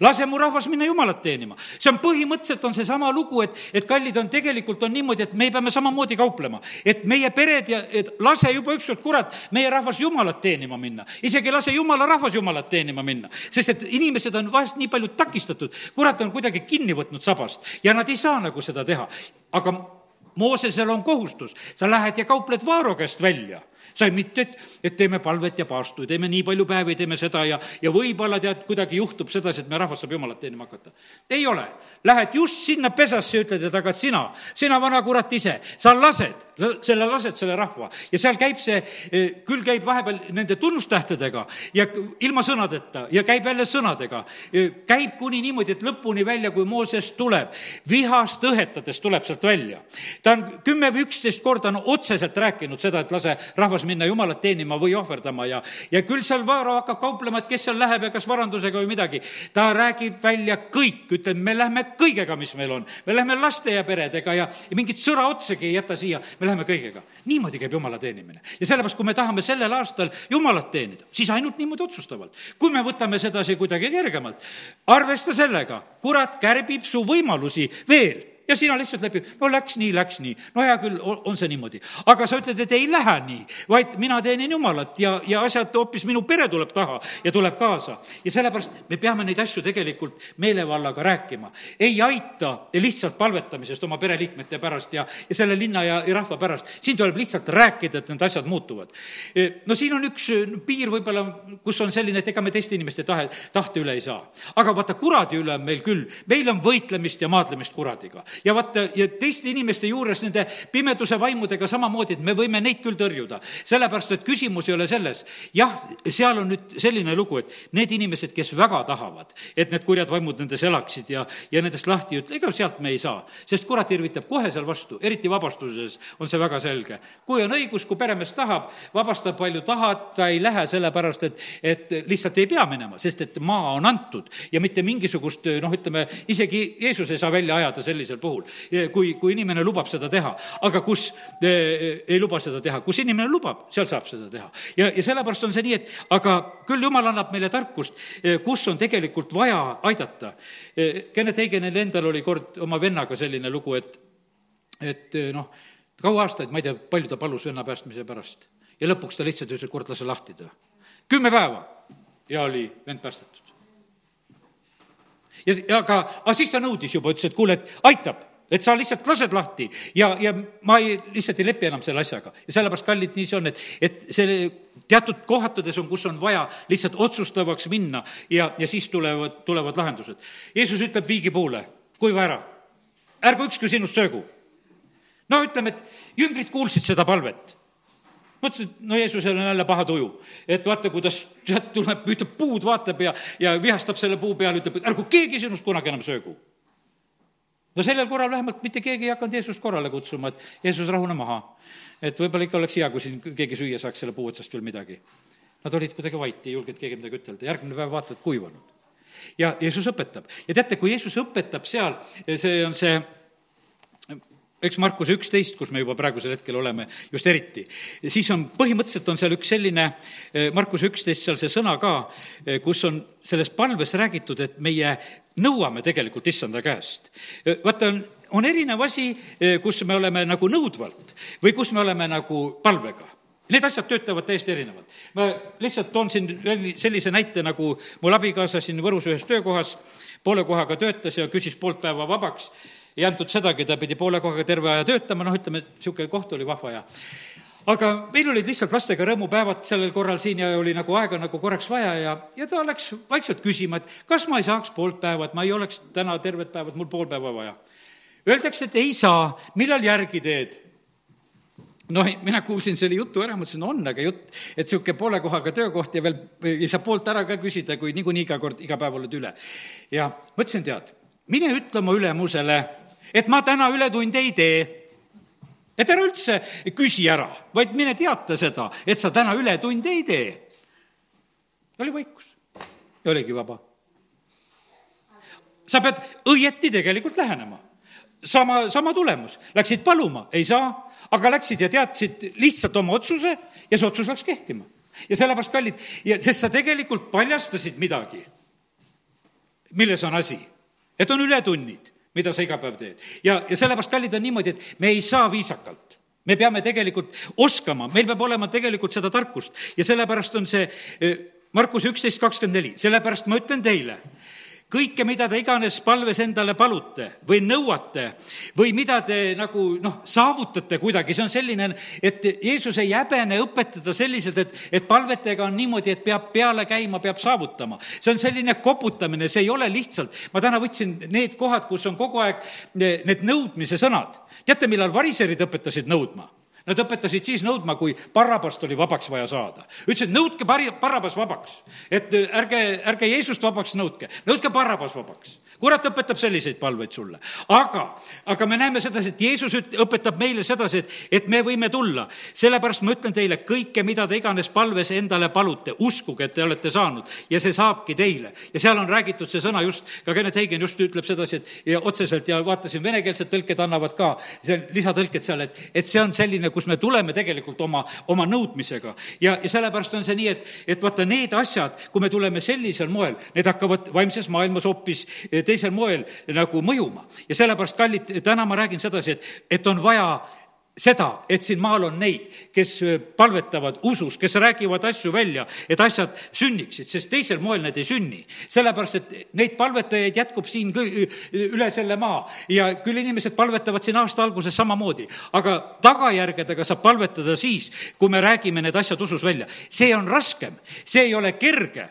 S1: lase mu rahvas minna Jumalat teenima. see on põhimõtteliselt, on seesama lugu, et, et kallid on, tegelikult on niimoodi, et me peame samamoodi kauplema. et meie pered ja, et lase juba ükskord, kurat, meie rahvas Jumalat teenima minna. isegi lase Jumala rahvas Jumalat teenima minna. sest et inimesed on vahest nii palju takistatud, kurat on kuidagi kinni võtnud sabast ja nad ei saa nagu seda teha. aga Moosesel on kohustus, sa lähed ja kaupled Vaaro käest välja sai mitte, et, et teeme palvet ja paastu, teeme nii palju päevi, teeme seda ja, ja võib-olla tead, kuidagi juhtub sedasi, et meie rahvas saab Jumalat teenima hakata. ei ole. Lähed just sinna pesasse ja ütled, et aga sina, sina vana kurat ise, sa lased, selle lased selle rahva ja seal käib see, eh, küll käib vahepeal nende tunnustähtedega ja ilma sõnadeta ja käib jälle sõnadega. Eh, käib kuni niimoodi, et lõpuni välja, kui Mooses tuleb, vihast õhetades tuleb sealt välja. ta on kümme või üksteist korda on otseselt rääkinud seda, et lase rahvas rahvas minna Jumalat teenima või ohverdama ja, ja küll seal Vaaro hakkab kauplema, et kes seal läheb ja kas varandusega või midagi. ta räägib välja kõik, ütleb, me lähme kõigega, mis meil on. me lähme laste ja peredega ja, ja mingit sõra otsagi ei jäta siia, me läheme kõigega. niimoodi käib Jumala teenimine. ja sellepärast, kui me tahame sellel aastal Jumalat teenida, siis ainult niimoodi otsustavalt. kui me võtame sedasi kuidagi kergemalt, arvesta sellega, kurat kärbib su võimalusi veel ja sina lihtsalt lepid, no läks nii, läks nii, no hea küll, on see niimoodi. aga sa ütled, et ei lähe nii, vaid mina teenin Jumalat ja, ja asjad, hoopis minu pere tuleb taha ja tuleb kaasa. ja sellepärast me peame neid asju tegelikult meelevallaga rääkima. ei aita lihtsalt palvetamisest oma pereliikmete pärast ja, ja selle linna ja, ja rahva pärast. siin tuleb lihtsalt rääkida, et need asjad muutuvad. E, no siin on üks piir võib-olla, kus on selline, et ega me teiste inimeste tahe, tahte üle ei saa. aga vaata, kuradi üle on meil küll, meil on võitlemist ja maadlemist kuradiga ja vaata, ja teiste inimeste juures nende pimeduse vaimudega samamoodi, et me võime neid küll tõrjuda. sellepärast, et küsimus ei ole selles. jah, seal on nüüd selline lugu, et need inimesed, kes väga tahavad, et need kurjad vaimud nendes elaksid ja, ja nendest lahti ei ütle, ega sealt me ei saa. sest kurat irvitab kohe seal vastu, eriti vabastuses on see väga selge. kui on õigus, kui peremees tahab, vabastab palju tahad, ta ei lähe sellepärast, et, et lihtsalt ei pea minema, sest et maa on antud ja mitte mingisugust noh, ütleme, isegi Jeesus ei saa välja ajada sellisel puhul puhul, kui, kui inimene lubab seda teha. aga kus eh, ei luba seda teha, kus inimene lubab, seal saab seda teha. ja, ja sellepärast on see nii, et aga küll jumal annab meile tarkust, eh, kus on tegelikult vaja aidata. Eh, Kennet Heigenil endal oli kord oma vennaga selline lugu, et, et noh, kaua aastaid, ma ei tea, palju ta palus venna päästmise pärast. ja lõpuks ta lihtsalt ütles, et kurat, lase lahti ta. kümme päeva ja oli vend päästetud ja, ja aga, aga siis ta nõudis juba, ütles, et kuule, et aitab, et sa lihtsalt lased lahti ja, ja ma ei, lihtsalt ei lepi enam selle asjaga. ja sellepärast, kallid, nii see on, et, et selle teatud kohtades on, kus on vaja lihtsalt otsustavaks minna ja, ja siis tulevad, tulevad lahendused. Jeesus ütleb viigipuule, kuiva ära, ärgu ükski sinust söögu. no ütleme, et jüngrid kuulsid seda palvet mõtlesin, et no Jeesusel on jälle paha tuju. et vaata, kuidas sealt tuleb, ütleb puud, vaatab ja, ja vihastab selle puu peale, ütleb, ärgu keegi sinust kunagi enam söögu. no sellel korral vähemalt mitte keegi ei hakanud Jeesust korrale kutsuma, et Jeesus, rahune maha. et võib-olla ikka oleks hea, kui siin keegi süüa saaks selle puu otsast veel midagi. Nad olid kuidagi vait, ei julgenud keegi midagi ütelda, järgmine päev vaatavad, kuivanud. ja Jeesus õpetab ja teate, kui Jeesus õpetab seal, see on see eks Markuse üksteist, kus me juba praegusel hetkel oleme, just eriti, siis on, põhimõtteliselt on seal üks selline, eh, Markuse üksteist, seal see sõna ka, eh, kus on selles palves räägitud, et meie nõuame tegelikult issanda käest. Eh, vaata, on, on erinev asi, kus me oleme nagu nõudvalt või kus me oleme nagu palvega Need asjad töötavad täiesti erinevalt. ma lihtsalt toon siin sellise näite, nagu mul abikaasa siin Võrus ühes töökohas poole kohaga töötas ja küsis poolt päeva vabaks ei antud sedagi, ta pidi poole kohaga terve aja töötama, noh, ütleme, et niisugune koht oli vahva ja aga meil olid lihtsalt lastega rõõmupäevad sellel korral siin ja oli nagu aega nagu korraks vaja ja, ja ta läks vaikselt küsima, et kas ma ei saaks poolt päeva, et ma ei oleks täna tervet päeva, et mul pool päeva vaja. Öeldakse, et ei saa, millal järgi teed? noh, mina kuulsin selle jutu ära, mõtlesin, on aga jutt, et niisugune poole kohaga töökoht ja veel ei saa poolt ära ka küsida, kui niikuinii iga kord, iga päev oled üle. ja mõtlesin, tead, mine ütle oma ülemusele et ma täna ületunde ei tee. et ära üldse küsi ära, vaid mine teata seda, et sa täna ületunde ei tee. oli vaikus ja oligi vaba. sa pead õieti tegelikult lähenema sama, sama tulemus, läksid paluma, ei saa, aga läksid ja teadsid lihtsalt oma otsuse ja see otsus läks kehtima. ja sellepärast, kallid, ja sest sa tegelikult paljastasid midagi, milles on asi, et on ületunnid, mida sa iga päev teed. ja, ja sellepärast, kallid, on niimoodi, et me ei saa viisakalt. Me peame tegelikult oskama, meil peab olema tegelikult seda tarkust. Ja sellepärast on see eh, Markus üksteist kakskümmend neli, sellepärast ma ütlen teile, kõike, mida te iganes palves endale palute või nõuate või mida te nagu noh, saavutate kuidagi, see on selline, et Jeesus ei häbene õpetada selliselt, et, et palvetega on niimoodi, et peab peale käima, peab saavutama. see on selline koputamine, see ei ole lihtsalt, ma täna võtsin need kohad, kus on kogu aeg need nõudmise sõnad. teate, millal variserid õpetasid nõudma? Nad õpetasid siis nõudma, kui Barrabast oli vabaks vaja saada. ütlesid, nõudke pari-, Barrabas vabaks. et ärge, ärge Jeesust vabaks nõudke, nõudke Barrabas vabaks kurat õpetab selliseid palveid sulle. aga, aga me näeme sedasi, et Jeesus üt-, õpetab meile sedasi, et, et me võime tulla. sellepärast ma ütlen teile, kõike, mida te iganes palves endale palute, uskuge, et te olete saanud ja see saabki teile. ja seal on räägitud see sõna just, ka Kennet Heigen just ütleb sedasi, et ja otseselt ja vaatasin, venekeelsed tõlked annavad ka see lisatõlked seal, et, et see on selline, kus me tuleme tegelikult oma, oma nõudmisega. ja, ja sellepärast on see nii, et, et vaata, need asjad, kui me tuleme sellisel moel, need hakkavad vaimses maailmas hoopis teisel moel nagu mõjuma. ja sellepärast, kallid, täna ma räägin sedasi, et, et on vaja seda, et siin maal on neid, kes palvetavad usus, kes räägivad asju välja, et asjad sünniksid, sest teisel moel need ei sünni. sellepärast, et neid palvetajaid jätkub siin üle selle maa. Ja küll inimesed palvetavad siin aasta alguses samamoodi, aga tagajärgedega saab palvetada siis, kui me räägime need asjad usus välja. see on raskem, see ei ole kerge,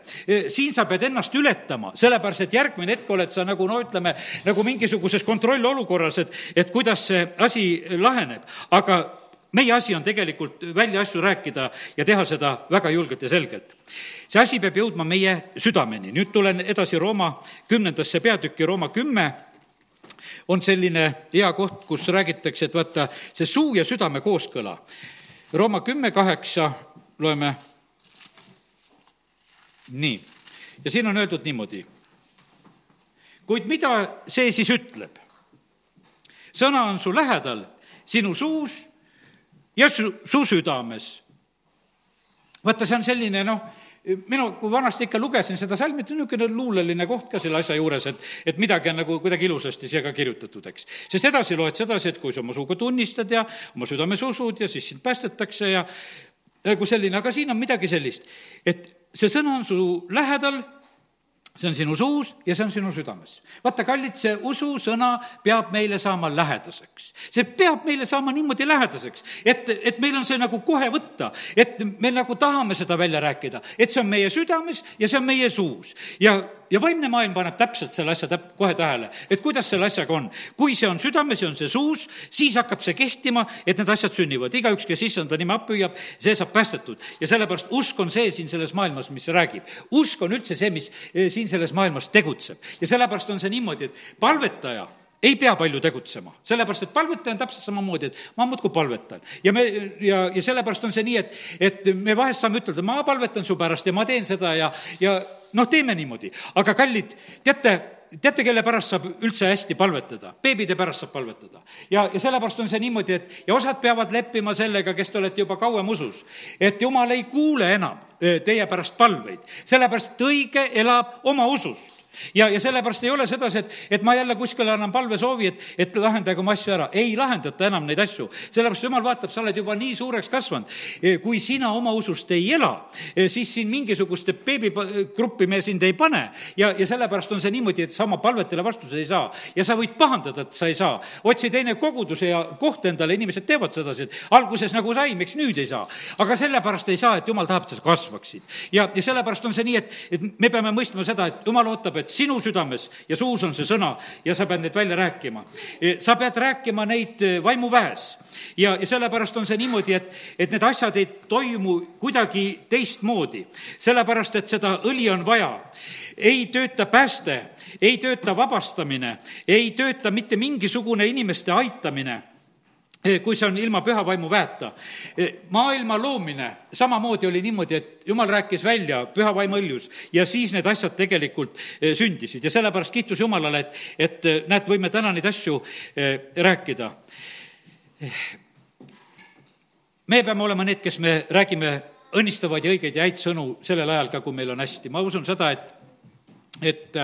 S1: siin sa pead ennast ületama, sellepärast et järgmine hetk oled sa nagu no ütleme, nagu mingisuguses kontrollolukorras, et, et kuidas see asi laheneb aga meie asi on tegelikult välja asju rääkida ja teha seda väga julgelt ja selgelt. see asi peab jõudma meie südameni, nüüd tulen edasi Rooma kümnendasse peatükki, Rooma kümme on selline hea koht, kus räägitakse, et vaata, see suu ja südame kooskõla. Rooma kümme kaheksa loeme nii, ja siin on öeldud niimoodi. kuid mida see siis ütleb? sõna on su lähedal sinu suus ja su, su südames. vaata, see on selline noh, minu, kui vanasti ikka lugesin seda salmi, et niisugune luuleline koht ka selle asja juures, et, et midagi on nagu kuidagi ilusasti siia ka kirjutatud, eks. sest edasi loed sedasi, et kui sa oma suuga tunnistad ja oma südames usud ja siis sind päästetakse ja nagu selline, aga siin on midagi sellist, et see sõna on su lähedal see on sinu suus ja see on sinu südames. vaata, kallid, see ususõna peab meile saama lähedaseks. see peab meile saama niimoodi lähedaseks, et, et meil on see nagu kohe võtta, et me nagu tahame seda välja rääkida, et see on meie südames ja see on meie suus. ja ja vaimne maailm paneb täpselt selle asja täp-, kohe tähele, et kuidas selle asjaga on. kui see on südames ja on see suus, siis hakkab see kehtima, et need asjad sünnivad. igaüks, kes issanda nime appi hüüab, see saab päästetud. ja sellepärast usk on see siin selles maailmas, mis räägib. usk on üldse see, mis eh, siin selles maailmas tegutseb. ja sellepärast on see niimoodi, et palvetaja ei pea palju tegutsema, sellepärast et palvetaja on täpselt samamoodi, et ma muudkui palvetan. ja me, ja, ja sellepärast on see nii, et, et me vahest saame ütelda, ma palvetan su pärast ja ma teen seda ja, ja noh, teeme niimoodi. aga kallid, teate, teate, kelle pärast saab üldse hästi palvetada? beebide pärast saab palvetada. ja, ja sellepärast on see niimoodi, et ja osad peavad leppima sellega, kes te olete juba kauem usus, et jumal ei kuule enam eh, teie pärast palveid, sellepärast et õige elab oma usust ja, ja sellepärast ei ole sedasi, et, et ma jälle kuskile annan palvesoovi, et, et lahendage oma asju ära. ei lahendata enam neid asju, sellepärast jumal vaatab, sa oled juba nii suureks kasvanud. E, kui sina oma usust ei ela, e, siis siin mingisuguste beebigruppi me sind ei pane ja, ja sellepärast on see niimoodi, et sa oma palvetele vastuse ei saa. ja sa võid pahandada, et sa ei saa. otsi teine koguduse ja koht endale, inimesed teevad sedasi, et alguses nagu sai, miks nüüd ei saa. aga sellepärast ei saa, et jumal tahab, et sa kasvaksid. ja, ja sellepärast on see nii, et, et me peame mõistma seda, et jumal ootab, et sinu südames ja suus on see sõna ja sa pead neid välja rääkima. E, sa pead rääkima neid e, vaimuväes. Ja, ja sellepärast on see niimoodi, et, et need asjad ei toimu kuidagi teistmoodi, sellepärast et seda õli on vaja. Ei tööta pääste, ei tööta vabastamine, ei tööta mitte mingisugune inimeste aitamine kui see on ilma püha vaimu väeta. Eh, maailma loomine samamoodi oli niimoodi, et jumal rääkis välja püha vaimu õljus ja siis need asjad tegelikult eh, sündisid ja sellepärast kiitus Jumalale, et, et näed, võime täna neid asju rääkida. me peame olema need, kes me räägime õnnistavaid ja õigeid ja häid sõnu sellel ajal ka, kui meil on hästi. ma usun seda, et, et,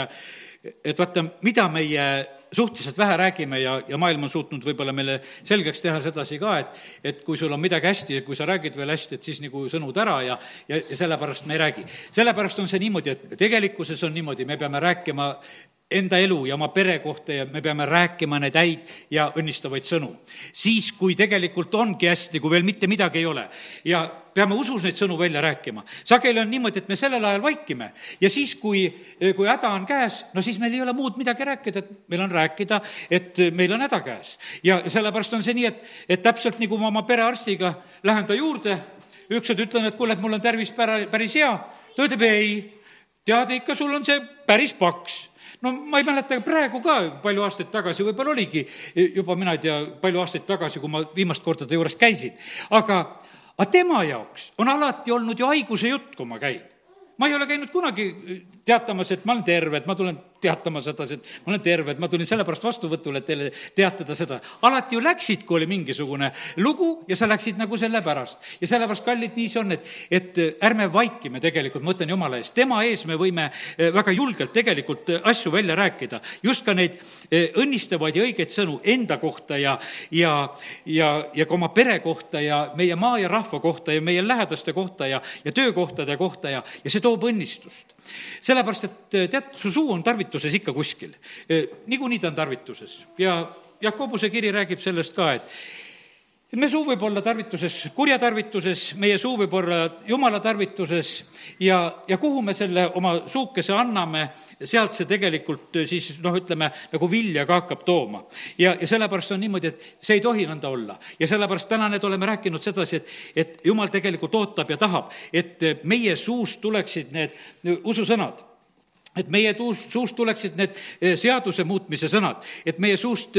S1: et vaata, mida meie suhteliselt vähe räägime ja, ja maailm on suutnud võib-olla meile selgeks teha sedasi ka, et et kui sul on midagi hästi ja kui sa räägid veel hästi, et siis nagu sõnud ära ja, ja, ja sellepärast me ei räägi. sellepärast on see niimoodi, et tegelikkuses on niimoodi, me peame rääkima enda elu ja oma pere kohta ja me peame rääkima neid häid ja õnnistavaid sõnu. siis, kui tegelikult ongi hästi, kui veel mitte midagi ei ole ja peame usus neid sõnu välja rääkima. sageli on niimoodi, et me sellel ajal vaikime ja siis, kui, kui häda on käes, no siis meil ei ole muud midagi rääkida, et meil on rääkida, et meil on häda käes. ja sellepärast on see nii, et, et täpselt nagu ma oma perearstiga lähen ta juurde, ükskord ütlen, et kuule, et mul on tervis pära-, päris hea, ta ütleb ei, tead ikka, sul on see päris paks no ma ei mäleta praegu ka, palju aastaid tagasi, võib-olla oligi juba, mina ei tea, palju aastaid tagasi, kui ma viimast korda ta juures käisin. aga, aga tema jaoks on alati olnud ju haiguse jutt, kui ma käin. ma ei ole käinud kunagi teatamas, et ma olen terve, et ma tulen teatama sedasi, et ma olen terve, et ma tulin sellepärast vastuvõtule, et teile teatada seda. alati ju läksid, kui oli mingisugune lugu ja sa läksid nagu selle pärast. ja sellepärast, kallid, nii see on, et, et ärme vaikime tegelikult, ma ütlen Jumala ees, tema ees me võime eh, väga julgelt tegelikult eh, asju välja rääkida. just ka neid eh, õnnistavaid ja õigeid sõnu enda kohta ja, ja, ja, ja ka oma pere kohta ja meie maa ja rahva kohta ja meie lähedaste kohta ja, ja töökohtade kohta ja, ja see toob õnnistust sellepärast, et eh, tead, su suu on tarvituses ikka kuskil. Eh, niikuinii ta on tarvituses ja Jakobuse kiri räägib sellest ka, et meie suu võib olla tarvituses, kurjatarvituses, meie suu võib olla jumala tarvituses ja, ja kuhu me selle oma suukese anname, sealt see tegelikult siis noh, ütleme, nagu vilja ka hakkab tooma. ja, ja sellepärast on niimoodi, et see ei tohi nõnda olla. ja sellepärast täna need oleme rääkinud sedasi, et, et jumal tegelikult ootab ja tahab, et meie suust tuleksid need ususõnad et meie tuus, suust tuleksid need seaduse muutmise sõnad, et meie suust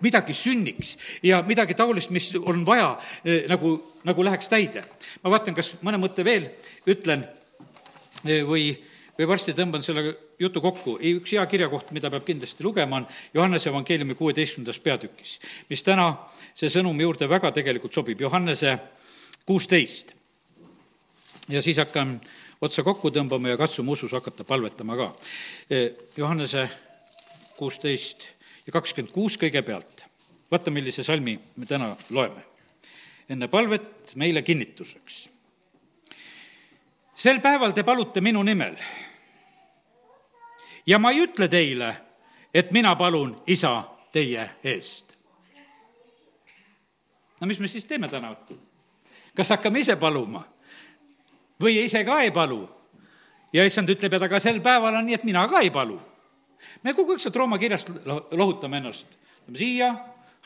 S1: midagi sünniks ja midagi taolist, mis on vaja, eh, nagu, nagu läheks täide. ma vaatan, kas mõne mõtte veel ütlen eh, või, või varsti tõmban selle jutu kokku. üks hea kirjakoht, mida peab kindlasti lugema, on Johannese evangeeliumi kuueteistkümnendas peatükis, mis täna see sõnumi juurde väga tegelikult sobib, Johannese kuusteist. ja siis hakkan otsa kokku tõmbama ja katsume usus hakata palvetama ka. Eh, Johannese kuusteist ja kakskümmend kuus kõigepealt. vaata, millise salmi me täna loeme. enne palvet meile kinnituseks. sel päeval te palute minu nimel. ja ma ei ütle teile, et mina palun isa teie eest. no mis me siis teeme täna õhtul? kas hakkame ise paluma või ise ka ei palu? ja issand ütleb, et aga sel päeval on nii, et mina ka ei palu me kogu aeg sealt Rooma kirjast lohutame ennast. ütleme siia,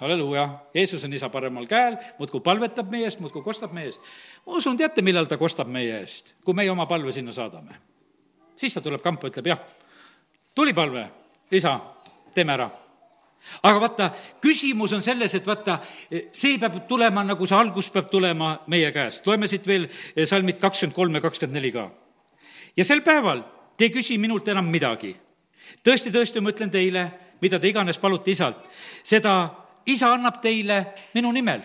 S1: halleluuja, Jeesus on isa paremal käel, muudkui palvetab meie eest, muudkui kostab meie eest. ma usun, teate, millal ta kostab meie eest? kui meie oma palve sinna saadame. siis ta tuleb kampa, ütleb jah, tuli palve, isa, teeme ära aga vaata, küsimus on selles, et vaata, see peab tulema, nagu see algus peab tulema meie käest. loeme siit veel salmid kakskümmend kolm ja kakskümmend neli ka. ja sel päeval te ei küsi minult enam midagi tõesti, tõesti, ma ütlen teile, mida te iganes palute isalt, seda isa annab teile minu nimel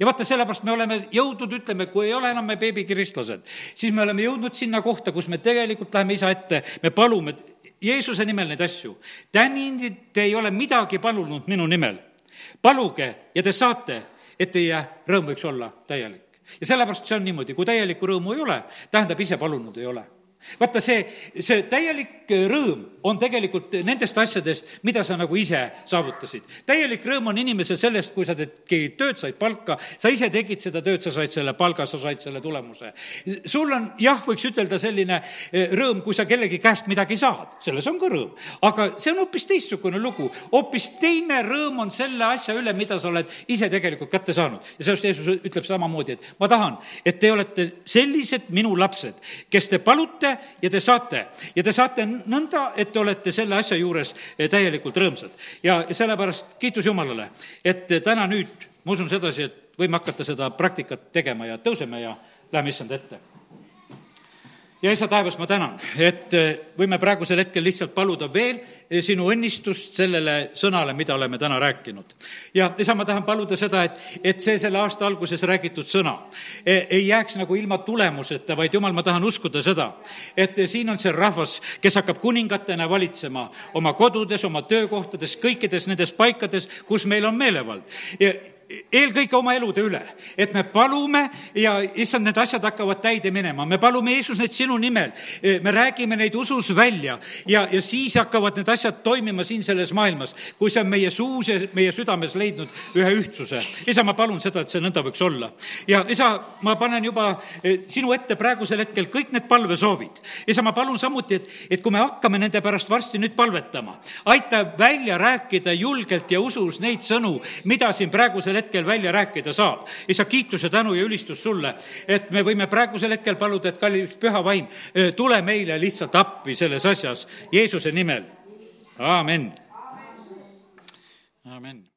S1: ja vaata, sellepärast me oleme jõudnud, ütleme, kui ei ole enam me beebikiristlased, siis me oleme jõudnud sinna kohta, kus me tegelikult läheme isa ette, me palume Jeesuse nimel neid asju. tänini te ei ole midagi palunud minu nimel. paluge ja te saate, et teie rõõm võiks olla täielik. ja sellepärast see on niimoodi, kui täielikku rõõmu ei ole, tähendab, ise palunud ei ole vaata, see, see täielik rõõm on tegelikult nendest asjadest, mida sa nagu ise saavutasid. täielik rõõm on inimesel sellest, kui sa teed tööd, said palka, sa ise tegid seda tööd, sa said selle palga, sa said selle tulemuse. sul on jah, võiks ütelda selline eh, rõõm, kui sa kellegi käest midagi saad, selles on ka rõõm. aga see on hoopis teistsugune lugu, hoopis teine rõõm on selle asja üle, mida sa oled ise tegelikult kätte saanud. ja sellepärast Jeesus ütleb samamoodi, et ma tahan, et te olete sellised minu lapsed, kes te palute ja te saate ja te saate nõnda, et te olete selle asja juures eh, täielikult rõõmsad. ja sellepärast kiitus Jumalale, et täna nüüd ma usun sedasi, et võime hakata seda praktikat tegema ja tõuseme ja läheme issand ette ja isa taevas, ma tänan, et eh, võime praegusel hetkel lihtsalt paluda veel eh, sinu õnnistust sellele sõnale, mida oleme täna rääkinud. ja isa, ma tahan paluda seda, et, et see selle aasta alguses räägitud sõna eh, ei jääks nagu ilma tulemuseta, vaid jumal, ma tahan uskuda seda, et siin on see rahvas, kes hakkab kuningatena valitsema oma kodudes, oma töökohtades, kõikides nendes paikades, kus meil on meelevald eelkõige oma elude üle, et me palume ja issand, need asjad hakkavad täide minema, me palume Jeesus neid sinu nimel, me räägime neid usus välja ja, ja siis hakkavad need asjad toimima siin selles maailmas, kui see on meie suus ja meie südames leidnud ühe ühtsuse. isa, ma palun seda, et see nõnda võiks olla. ja isa, ma panen juba eh, sinu ette praegusel hetkel kõik need palvesoovid. isa, ma palun samuti, et, et kui me hakkame nende pärast varsti nüüd palvetama, aita välja rääkida julgelt ja usus neid sõnu, mida siin praegusel hetkel hetkel välja rääkida saab. isa, kiituse, tänu ja ülistus sulle, et me võime praegusel hetkel paluda, et kallis püha vaim, tule meile lihtsalt appi selles asjas Jeesuse nimel. aamen. aamen.